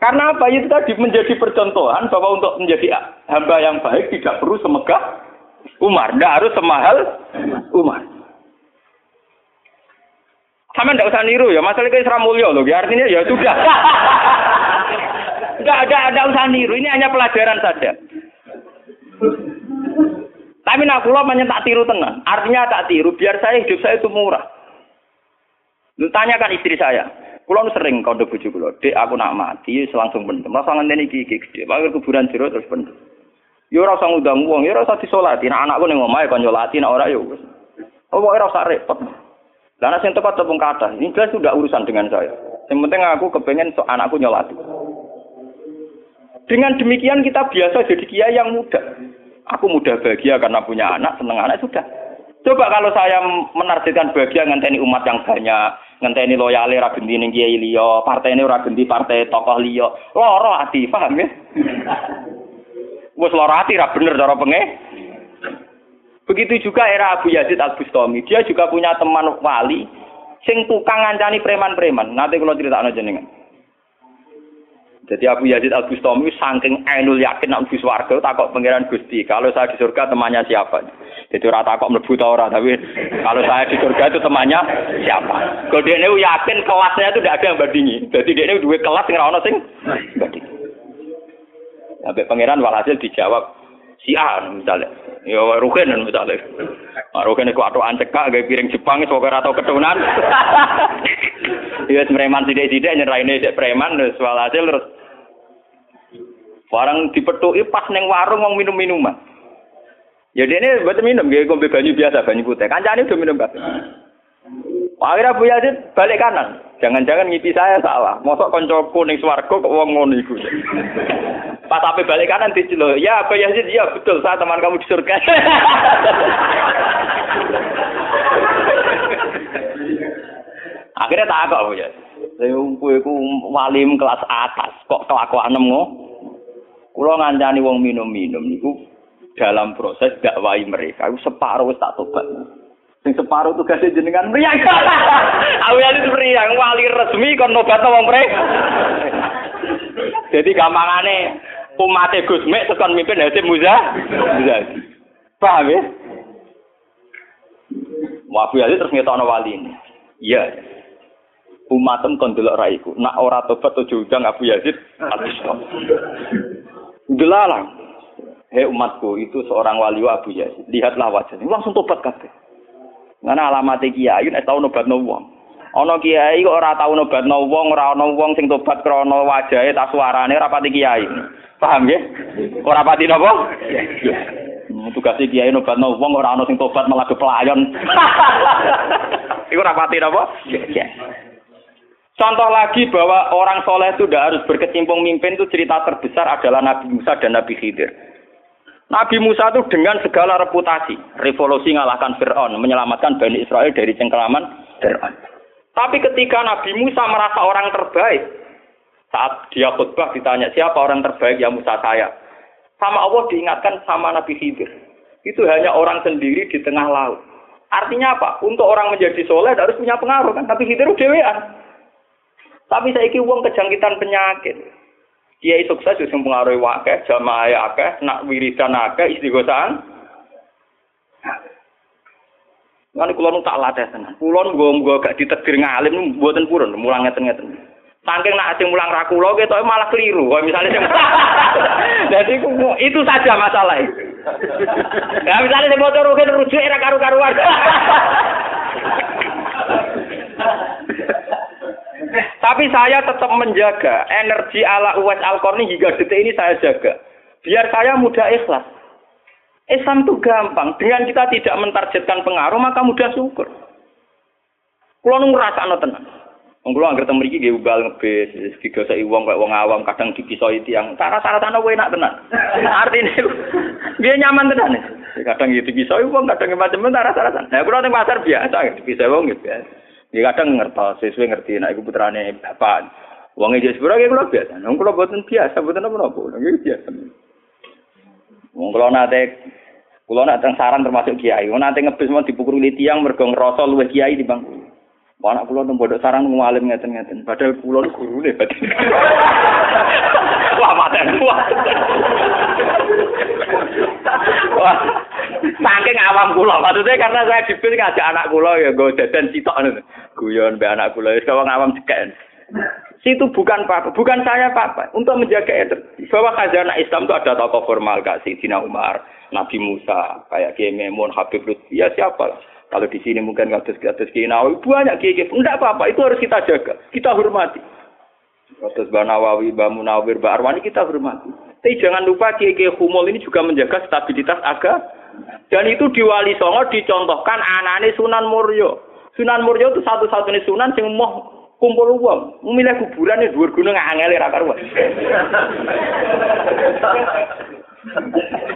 Speaker 2: Karena apa itu tadi menjadi percontohan bahwa untuk menjadi hamba yang baik tidak perlu semegah Umar, tidak harus semahal Umar. Sama tidak usah niru ya, masalah Isra Mulyo loh, ya artinya ya sudah. *laughs* Tidak ada, ada usah niru, ini hanya pelajaran saja. Tapi nak pulau tak tiru tenang, artinya tak tiru, biar saya hidup saya itu murah. Tanyakan istri saya, Kulo sering kode bojo kulo, "Dek, aku nak mati langsung pendem." Rasa ngenteni iki iki gede. Pakai kuburan jero terus pendem. Yo ora usah ngundang wong, yo ora usah disolati. Nek anakku ning omahe kon nyolati, nek ora yo wis. Oh, ora usah repot. Lah nek sing tepat tepung kata, ini jelas sudah urusan dengan saya. Yang penting aku kepengen so anakku nyolati. Dengan demikian kita biasa jadi kiai yang muda. Aku mudah bahagia karena punya anak, seneng anak sudah. Coba kalau saya menargetkan bahagia ngenteni umat yang banyak, ngenteni loyale ra genti ning kiai liya, partene ora genti partai tokoh liya. Loro ati, paham ya? *laughs* Wes loro ati ra bener cara penge. Begitu juga era Abu Yazid Al Bustami, dia juga punya teman wali sing tukang ngancani preman-preman. Nanti kalau cerita jenengan. Jadi Abu Yazid Al Bustami saking ainul yakin nak mlebu swarga takok pangeran Gusti, kalau saya di surga temannya siapa? Jadi ora takok mlebu ta ora, tapi kalau saya di surga itu temannya siapa? Kalau dia yakin kelasnya itu tidak ada yang bandingi. Jadi dia ini dua kelas yang ora sing bandingi. Pangeran walhasil dijawab si A misalnya. Ya Rugen misalnya. Rugen itu atau anceka gaya piring Jepang itu atau ketunan. *laughs* Iya preman sidik-sidik nyerahin ini preman terus walhasil terus Barang dipetuki pas neng warung mau minum-minuman. Ya ini buat minum, gak ngombe banyu biasa, banyu putih. Kancane udah minum kabeh. Akhirnya Abu Yazid balik kanan. Jangan-jangan ngipi saya salah. Mosok koncoku ning swarga kok wong ngono iku. Pas sampai balik kanan diceluk, "Ya Abu Yazid, ya betul, saya teman kamu di surga." Akhirnya tak kok Yazid. Saya kowe iku walim kelas atas, kok kelakuan ngono. Kulo ngancani wong minum-minum niku dalam proses dakwai mereka itu separuh tak tobat. Sing separuh tugasnya jenengan meriang. *laughs* Awalnya meriang wali resmi kon nobat wong mereka. *laughs* Jadi gampangane umat Gus Mek tekan mimpin Hasim Muza. Muza. Paham ya? Wabu Ali terus ngetokno wali ini. Iya. Umatem kon delok raiku. Nak ora tobat tujuh udang Abu Yazid habis. Delalang. Hei umatku, itu seorang wali Abu Yazid. Lihatlah wajahnya. Langsung tobat kabeh. Karena alamat kiai nek tau nobat no wong. Ana kiai kok ora tau nobat no wong, ora ana wong sing tobat krana wajahe ta suarane ora pati kiai. Paham ya? Ora pati napa? Tugas kiai nobat no wong ora ana sing tobat malah pelayan. *laughs* Iku ora pati napa? Contoh lagi bahwa orang soleh itu tidak harus berkecimpung mimpin itu cerita terbesar adalah Nabi Musa dan Nabi Khidir. Nabi Musa itu dengan segala reputasi, revolusi mengalahkan Fir'aun, menyelamatkan Bani Israel dari cengkeraman Fir'aun. Tapi ketika Nabi Musa merasa orang terbaik, saat dia khutbah ditanya siapa orang terbaik ya Musa saya. Sama Allah diingatkan sama Nabi Khidir. Itu hanya orang sendiri di tengah laut. Artinya apa? Untuk orang menjadi soleh harus punya pengaruh kan. Tapi Khidir dewean. Tapi saya uang kejangkitan penyakit. Kiai sukses sing pengaruhi wakeh, jamaah akeh, nak wiridan akeh, istighosahan. Kan kula nu tak latih tenan. Kula nggo gak ditegir ngalim mboten purun, mulang ngeten-ngeten. Saking nak sing mulang ra kula ketok malah keliru. Kaya misalnya sing *laughs* Jadi itu saja masalah itu. *laughs* Ya misalnya sing motor rujuk era karu-karuan. *laughs* Tapi saya tetap menjaga energi ala Uwais al hingga detik ini saya jaga. Biar saya mudah ikhlas. Islam itu gampang. Dengan kita tidak mentargetkan pengaruh, maka mudah syukur. Kulo nu ngrasakno tenan. Wong kulo anggere teng mriki nggih ubal ngebis, digoseki wong kaya wong awam kadang dipisoi tiyang. Cara-cara kowe enak tenan. *laughs* Artine dia nyaman tenan. Kadang gitu dipisoi wong, kadang macam-macam cara-cara. Nah, kulo teng pasar biasa dipisoi wong gitu biasa. Ya kadang ngertos, sesuai ngerti, nah iku putrane bapak. Wong iki sepura ki kula biasa. Wong kula boten biasa, boten apa-apa. Nggih biasa. Wong kula nate kula nak teng saran termasuk kiai. Wong nate ngebis mau dipukuli tiang mergo ngrasa luwih kiai di bangku. Anak kula teng pondok sarang ngalim ngeten-ngeten. Padahal kula gurune batin. *laughs* Wah, maten. Wah. Saking awam kula, maksudnya karena saya dipilih ngajak anak kula ya gue jajan sitok ngono. Guyon be anak kula wis wong awam cekek. Situ bukan apa, bukan saya apa, untuk menjaga itu. Bahwa khazanah Islam itu ada tokoh formal Kak Sidina Umar, Nabi Musa, kayak Kiai Memun, Habib Lutfi, ya siapa lah. Kalau di sini mungkin kados kados Kiai Nawawi banyak Kiai enggak apa-apa, itu harus kita jaga, kita hormati. Kados Mbak Nawawi, Mbak Munawir, Mbak Arwani kita hormati. Tapi jangan lupa Kiai Kiai ini juga menjaga stabilitas agama dan itu di Wali Songo dicontohkan anane Sunan Muryo. Sunan Muryo itu satu-satunya sunan yang mau kumpul uang. Memilih kuburan di dua gunung angel ra karuan.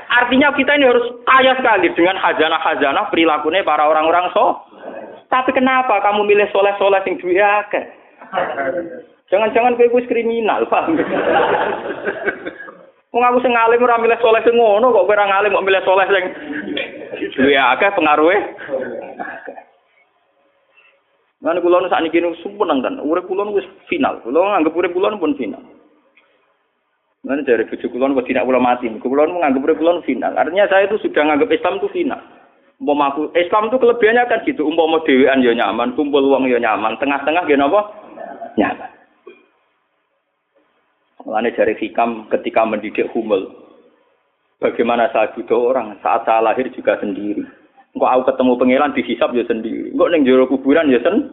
Speaker 2: Artinya kita ini harus kaya sekali dengan hajana-hajana perilakunya para orang-orang so. Tapi kenapa kamu milih soleh-soleh yang duwe akeh? Jangan-jangan kowe kriminal, paham? Wong aku sing ngalim ora milih soleh sing ngono kok kowe ora ngalim milih soleh sing duwe akeh pengaruhe. Mana kula nu sakniki nu seneng kan, urip kula wis final. Kula nganggep urip kula pun final. Mana dari bojo kula kok tidak kula mati. Nganggep urip kula final. Artinya saya itu sudah nganggep Islam itu final. Umpama aku Islam itu kelebihannya kan gitu. Umpama dhewean ya nyaman, kumpul wong ya nyaman, tengah-tengah ya napa? Nyaman. Mulane dari hikam ketika mendidik humel. Bagaimana saya butuh orang saat saya lahir juga sendiri. Engkau aku ketemu pangeran dihisap ya sendiri. Engkau neng jero kuburan ya sendiri.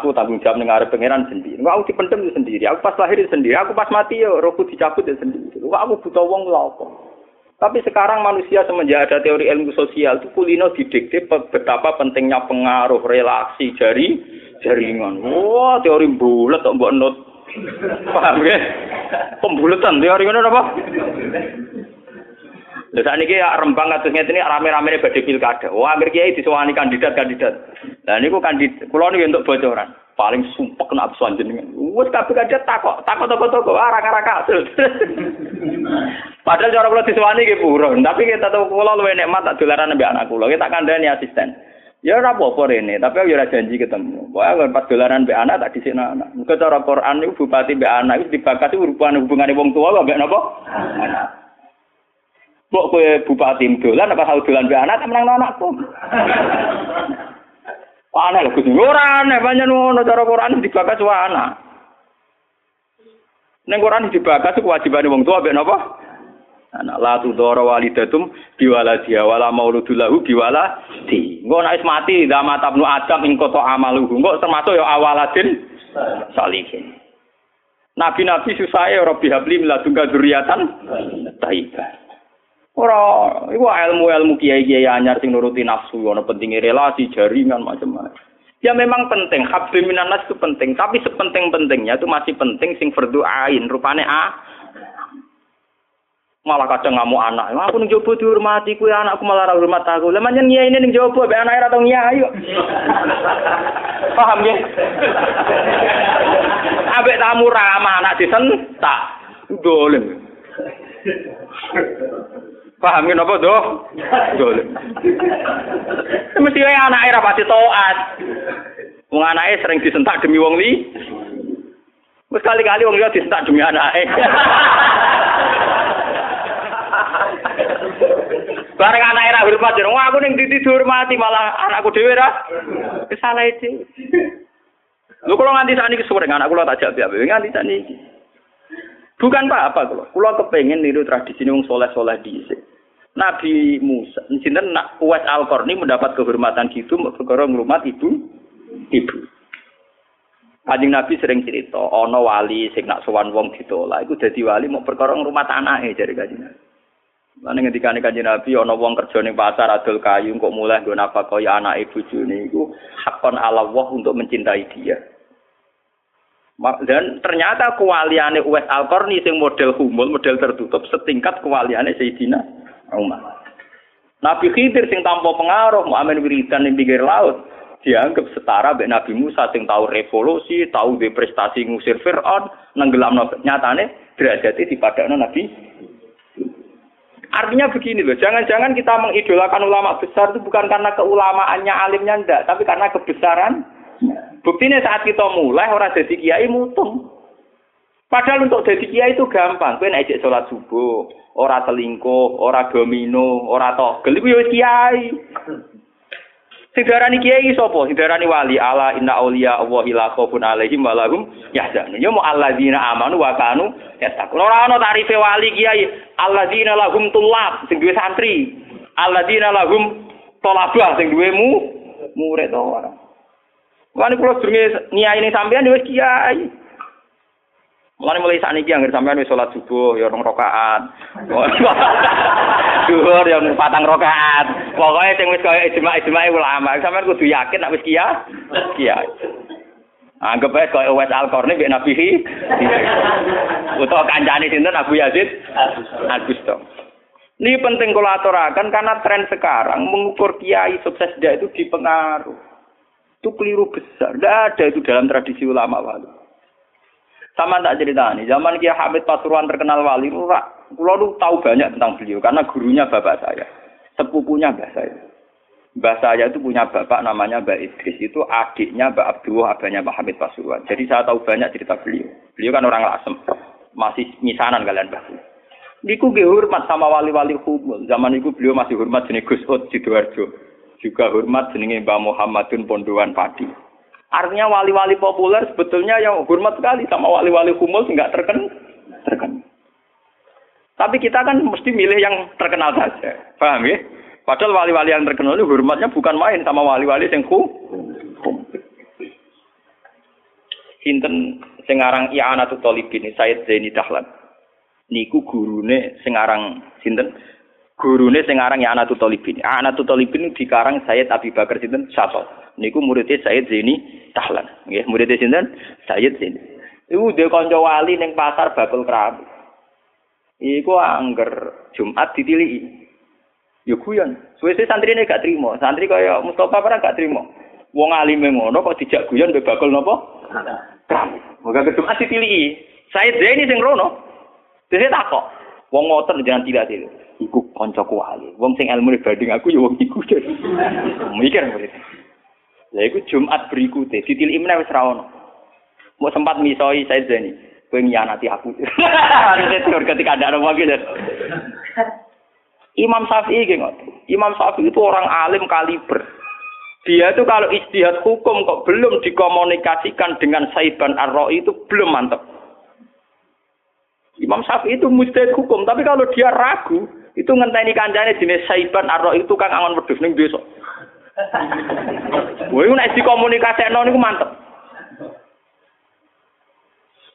Speaker 2: Aku tanggung jawab ning arep pangeran sendiri. Engkau aku dipendem sendiri. Aku pas lahir sendiri. Aku pas mati ya rohku dicabut ya sendiri. Engkau aku butuh wong lho apa? Tapi sekarang manusia semenjak ada teori ilmu sosial itu kulino didikte betapa pentingnya pengaruh relasi jari jaringan. Wah, teori bulat kok mbok not. Paham ya? Pembulatan teori ngono apa? Lha sakniki ya Rembang ngeten iki rame-rame badhe pilkada. Wah, akhir kiai kandidat-kandidat. Lah niku kandidat kula niku untuk bocoran. Paling sumpek kena absuan jenengan. Wes kabeh kandidat takok, takok toko-toko arang-arang kasil. *laughs* Padahal cara kula disewani nggih buron, tapi kita tahu kula luwih nikmat tak dolaran mbek anak kula. Kita kandhani asisten. Ya ora apa-apa rene, tapi aku ora janji ketemu. Pokoke pas dolaran mbek anak tak dhisik anak. Muga cara Quran niku bupati mbek anak iku dibakati hubungan hubungane wong tua mbek napa? Anak. Mbok kowe bupati dolan apa hal dolan be anak menang anakku. Aneh lho Gusti. Ora aneh pancen ngono cara Quran dibakas wa anak. Ning Quran dibakas kewajibane wong tua mbek napa? Anak la tudara walidatum biwaladiha wala mauludul lahu biwaladi. Engko nek mati dama tabnu adam ing kota amaluhu. Engko termasuk ya awaladin salihin. Nabi-nabi susah ya Rabbi habli miladunka dzurriatan taibah. Ora, iku ilmu-ilmu kiai-kiai anyar sing nuruti nafsu, ana pentingnya relasi, jaringan macam-macam. Ya memang penting, habbi minanas itu penting, tapi sepenting-pentingnya itu masih penting sing fardu ain, rupane a. Malah kadang ngamuk anak, aku ning jowo dihormati kuwi anakku malah ora hormat aku. Lah manjen nyai ini ning jowo be anake ora tau nyai yuk. *laughs* Paham ya? Ambek tamu ramah anak disentak. Dolen. *laughs* Paham ya napa doh? Dolen. Mesti wae anake ra pati taat. Wong anake sering disentak demi wong li. Wis kali-kali wong liya disentak demi anake. Bareng anak era hormat jeneng aku ning titi dihormati malah anakku dhewe ra kesalah itu. Lu kalau nganti saat ini sore anak kula tak jawab nganti saat ini. Bukan apa-apa kalau kula kepengen niru tradisi wong soleh-soleh dhisik. Nabi Musa, sinten nak Uwais Al-Qarni mendapat kehormatan gitu perkara ngrumat ibu ibu. Kanjeng Nabi sering cerita, ana wali sing nak sowan wong ditolak iku dadi wali mau perkara ngrumat anake jare Kanjeng Nabi. Lan ngendikane Kanjeng Nabi ana wong kerja ning pasar adol kayu kok mulai nggo nafkah ya anake bojone iku hakon Allah untuk mencintai dia. Dan ternyata kewaliane Uwais Al-Qarni sing model humul, model tertutup setingkat kewaliane Sayyidina Umar. Nabi Khidir sing tanpa pengaruh, Muhammad wiridan ning pinggir laut, dianggap setara mbek Nabi Musa sing tahu revolusi, tahu de prestasi ngusir Firaun, nenggelamno nyatane derajate dipadakno Nabi. Artinya begini loh, jangan-jangan kita mengidolakan ulama besar itu bukan karena keulamaannya alimnya ndak, tapi karena kebesaran. Buktinya saat kita mulai orang jadi kiai mutung. Padahal untuk jadi kiai itu gampang. Kowe nek sholat subuh, ora selingkuh, ora domino, ora togel iku ya kiai. Sing diarani kiai sapa? Sing diarani wali ala inna auliya Allah la khaufun alaihim wa lahum yahzanun. Ya alladzina amanu wa kanu yattaqun. Ora ana tarife wali kiai. Alladzina lahum tulab sing duwe santri. Alladzina lahum tolabah sing duwe mu murid ora. Wani kula sedurunge niai ning sampean wis kiai. Mulane mulai saat ini yang sampean wis sholat subuh ya rong rakaat. *laughs* Duhur ya patang rakaat. Pokoke sing wis kaya ijma-ijma ulama, sampean kudu yakin nek wis kia, kia. Anggap ae kaya wes Al-Qarni mbek Nabi Utawa kancane sinten Abu Yazid Al-Bustami. Ini penting kalau aturakan karena tren sekarang mengukur kiai sukses dia itu dipengaruh. Itu keliru besar. Tidak ada itu dalam tradisi ulama wali. Sama tak cerita nih, zaman Kiai Hamid Pasuruan terkenal wali, pulau lu tahu banyak tentang beliau karena gurunya bapak saya, sepupunya mbah saya. Mbah saya itu punya bapak namanya Mbak Idris, itu adiknya Mbak Abdullah, abahnya Mbak Hamid Pasuruan. Jadi saya tahu banyak cerita beliau. Beliau kan orang lasem, masih misanan kalian Mbah. Niku gue hormat sama wali-wali humul. Zaman itu beliau masih hormat jenis Gus Ud Sidoarjo. Juga hormat jenis Mbak Muhammadun Pondowan Padi. Artinya wali-wali populer sebetulnya yang hormat sekali sama wali-wali humul nggak terken terken. Tapi kita kan mesti milih yang terkenal saja. Paham ya? Padahal wali-wali yang terkenal itu hormatnya bukan main sama wali-wali yang hum. Sinten sing aran I'anatul Talibin Said Zaini Dahlan. Niku gurune sing aran Gurune sing aran ya Anatu Talibin. Anatu Talibin dikarang Sayyid Abi Bakar sinten Syato. Niku muridnya Sayyid Zaini Tahlan. Nggih, muridnya sinten Sayyid Zaini. Iku dhe kanca wali ning pasar bakul kerabu. Iku angger Jumat ditiliki. Ya guyon. Suwe-suwe santrine gak trimo. Santri kaya Mustafa ora gak trimo. Wong alime ngono kok dijak guyon mbek bakul napa? Kerabu. Moga ke Jumat ditiliki. Sayyid Zaini sing rono. Dene takok. Wong ngoten jangan tidak kancaku wali. Wong sing ilmu banding aku ya wong iku. Mikir murid. Lah iku Jumat berikutnya ditiliki meneh wis ra ono. Mau sempat misoi saya Zani. Kowe nyianati aku. *laughs* Teori ketika ada orang gitu. Imam Syafi'i gitu. Imam Syafi'i itu orang alim kaliber. Dia itu kalau istihad hukum kok belum dikomunikasikan dengan Saiban ar itu belum mantap. Imam Syafi'i itu mustahid hukum, tapi kalau dia ragu, itu ngenteni kancane jenis Saiban Arro itu kang angon wedhus ning desa. *laughs* Woi nek dikomunikasekno niku mantep.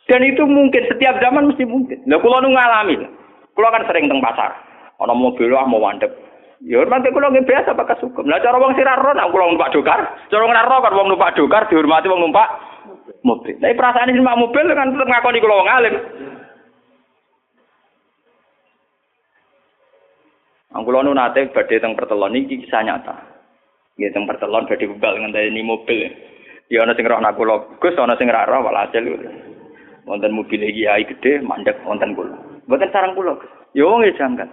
Speaker 2: Dan itu mungkin setiap zaman mesti mungkin. Lah kula nu ngalami. Kula kan sering teng pasar. Ana mobil ah mau mandek. Ya hormati kula nggih biasa pakai sukum. Lah cara wong sira ro nak kula numpak dokar, cara ora ro kan wong numpak dokar dihormati wong numpak mobil. Tapi perasaan ini numpak mobil kan tetep ngakoni kula wong alim. Angkulo nu nate badhe teng pertelon iki kisah nyata. Nggih teng pertelon badhe bebal ngenteni mobil. Ya ana sing roh nak kula, Gus ana sing ra roh walhasil. Wonten mobil iki gede mandek wonten kula. Mboten sarang kula. Ya wong e jangkat.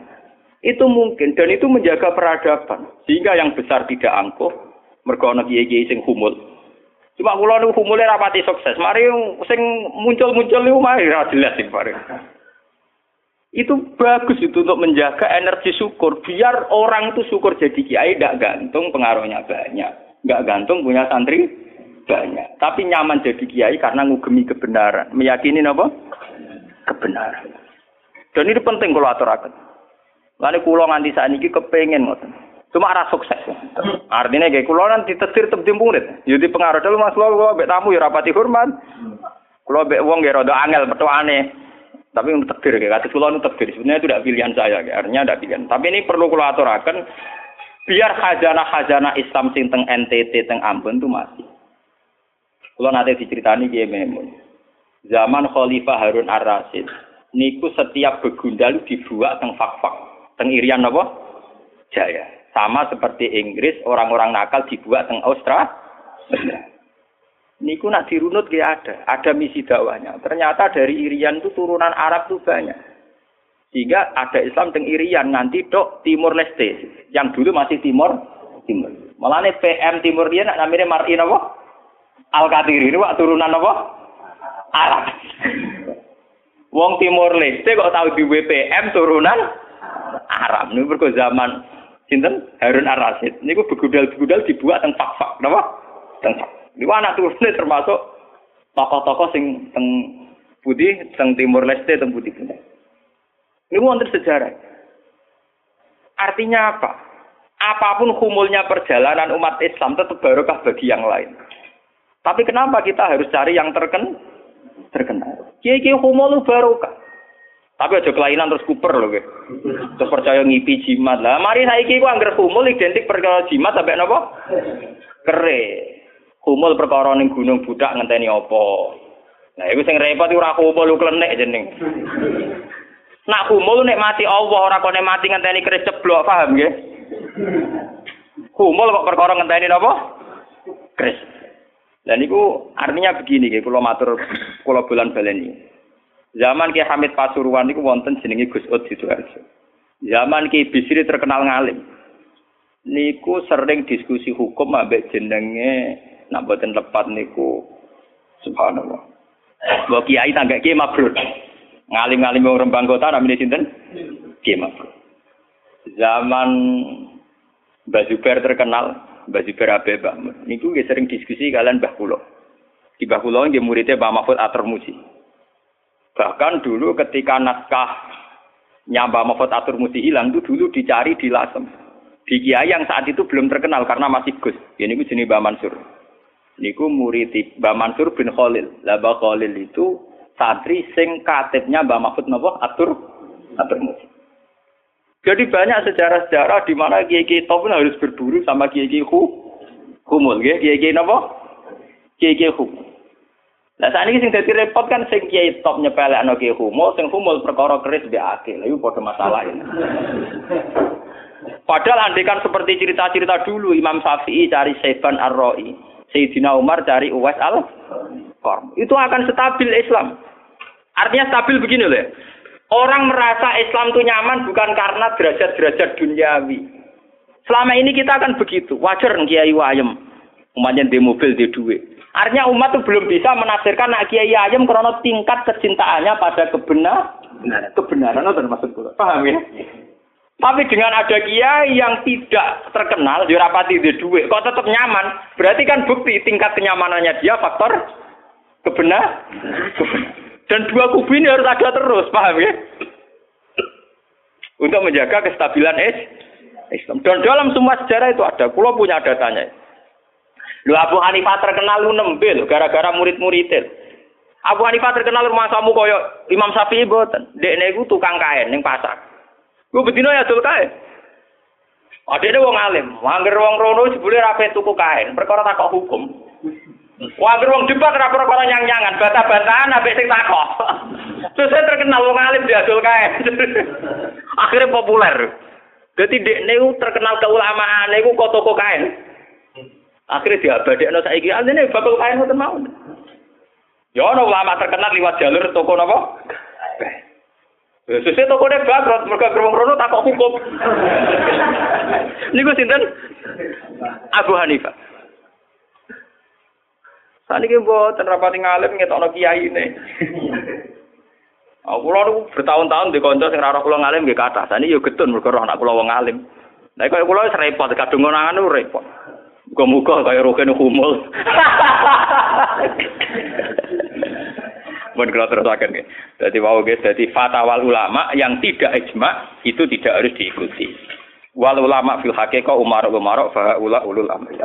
Speaker 2: Itu mungkin dan itu menjaga peradaban sehingga yang besar tidak angkuh mergo ana kiai-kiai sing humul. Cuma kula niku humule rapati sukses. Mari sing muncul-muncul niku mari ra jelas sing bareng. Itu bagus itu untuk menjaga energi syukur. Biar orang itu syukur jadi kiai tidak gantung pengaruhnya banyak. Nggak gantung punya santri banyak. Tapi nyaman jadi kiai karena ngugemi kebenaran. Meyakini apa? Kebenaran. Dan ini penting kalau aturakan. Lalu kulo nganti saat ini kepengen ngoten. Cuma arah sukses. Artinya kayak kulo nanti tetir tetep murid. Jadi pengaruh dulu mas kulo bek tamu ya rapati hormat. Kulo bek ya rada angel aneh. Tapi untuk takdir, kayak kata Sulawesi takdir. Sebenarnya itu tidak pilihan saya, kayak. artinya tidak pilihan. Tapi ini perlu kalau aturakan, biar khazanah-khazanah Islam sing teng NTT, teng Ambon itu masih. Kalau nanti diceritani dia memun. Zaman Khalifah Harun Ar-Rasyid, niku setiap begundal dibuat teng fak-fak, teng Irian apa? Jaya. Sama seperti Inggris, orang-orang nakal dibuat teng Australia niku nak dirunut ya ada, ada misi dakwahnya. Ternyata dari Irian itu turunan Arab tuh banyak. Sehingga ada Islam teng Irian nanti dok Timur Leste, yang dulu masih Timur Timur. Malah nih PM Timur dia nak namanya Martin apa? Al Katiri ini wak turunan apa? Arab. Wong Timur Leste kok tahu di WPM turunan Arab. Ini berko zaman sinten Harun Ar-Rasyid. Niku begudal-begudal dibuat teng fak-fak, napa? Teng fak. Ini anak turunnya termasuk tokoh-tokoh sing teng putih, teng timur leste, teng putih. Ini wonten sejarah. Artinya apa? Apa pun humulnya perjalanan umat Islam tetap barokah bagi yang lain. Tapi kenapa kita harus cari yang terken terkenal? Kiai-kiai humul barokah. Tapi aja kelainan terus kuper loh, Terus percaya ngipi jimat lah. Mari saiki ku anggar humul identik perkara jimat sampai napa? Kere. Kumul perkara ning gunung budak ngenteni apa. Nah, iku sing repot ora kumul lu klenek jeneng. Nak kumul nek mati Allah ora kok nek mati ngenteni keris ceblok, paham nggih? Kumul kok perkara ngenteni napa? Keris. Dan niku artinya begini nggih, kula matur kula bulan baleni. Zaman Ki Hamid Pasuruan niku wonten jenenge Gus Ud Sidoarjo. Zaman Ki Bisri terkenal ngalim. Niku sering diskusi hukum ambek jenenge nak boten tepat niku subhanallah. Mbok kiai tangga kiai mabrur. Ngalim-ngalim wong Rembang kota namine sinten? Kiai mabrur. Zaman Zubair terkenal, Mbah Zubair Abe Mbah niku sering diskusi kalian Mbah Kulo. Di Mbah Kulo nggih muridnya Mbah Mahfud Atur Musi. Bahkan dulu ketika naskah nyamba Mahfud Atur Musi hilang itu dulu dicari di Lasem. Di Kiai yang saat itu belum terkenal karena masih Gus. Ini gue jenis Mbah Mansur niku murid Mbah Mansur bin Khalil. Lah Mbah Khalil itu santri sing katibnya Mbah Mahfud napa atur atur musik. Jadi banyak sejarah-sejarah di mana kiai-kiai top harus berburu sama kiai-kiai hu, humul, kiai-kiai napa? Kiai-kiai humul. Nah saat ini sing dadi repot kan sing kiai top nyepelek anak kiai humul, sing humul perkara keris be akil, itu pada masalah ini. Padahal andekan seperti cerita-cerita dulu Imam Syafi'i cari Saiban Ar-Ra'i, Sayyidina Umar cari Uwais al -Qarm. Itu akan stabil Islam. Artinya stabil begini loh. Ya. Orang merasa Islam itu nyaman bukan karena derajat-derajat duniawi. Selama ini kita akan begitu. Wajar Kiai Wayem. Umatnya di mobil, di duit. Artinya umat itu belum bisa menafsirkan nak Kiai Ayem karena tingkat kecintaannya pada kebenar, kebenaran itu termasuk Paham ya? Tapi dengan ada kiai yang tidak terkenal, dirapati di duit, kok tetap nyaman, berarti kan bukti tingkat kenyamanannya dia faktor kebenar. Dan dua kubu ini harus ada terus, paham ya? Untuk menjaga kestabilan Islam. Dan dalam semua sejarah itu ada. Kulo punya datanya. Lu Abu Hanifah terkenal lu nembil gara-gara murid-muridnya. Abu Hanifah terkenal rumah kamu koyo Imam Syafi'i boten. Dekne iku tukang kain ning pasar. Ku bedino ya dul kain. Adene wong alim, angger wong rono jebule ra tuku kain, perkara takok hukum. Wah, wong debat ora perkara nyang-nyangan, bantah-bantahan ambek sing takok. *laughs* Terus saya terkenal wong alim diadol kae. *laughs* Akhirnya populer. Jadi dek niku terkenal keulamaan niku kok toko kain. Akhirnya diabadekno saiki asline bakal kain ngoten mau. Ya ana ulama terkenal liwat jalur toko napa? Sesuai toko ini bangkrut, mereka gerung rono takok hukum. Niku sinten? Abu Hanifah. Saniki mboten rapati ngalim ngetokno kiai ne. Aku kula niku bertahun-tahun di kanca sing ora kula ngalim nggih kathah. Saniki yo getun mergo anak kula wong ngalim. Nah kula wis repot kadung ngonangan repot. Muga-muga kaya roken humul. *laughs* Mun kula terusaken nggih. Dadi wau guys, dadi fatwa ulama yang tidak ijma itu tidak harus diikuti. Wal ulama fil haqiqah umar umar fa ulul amri.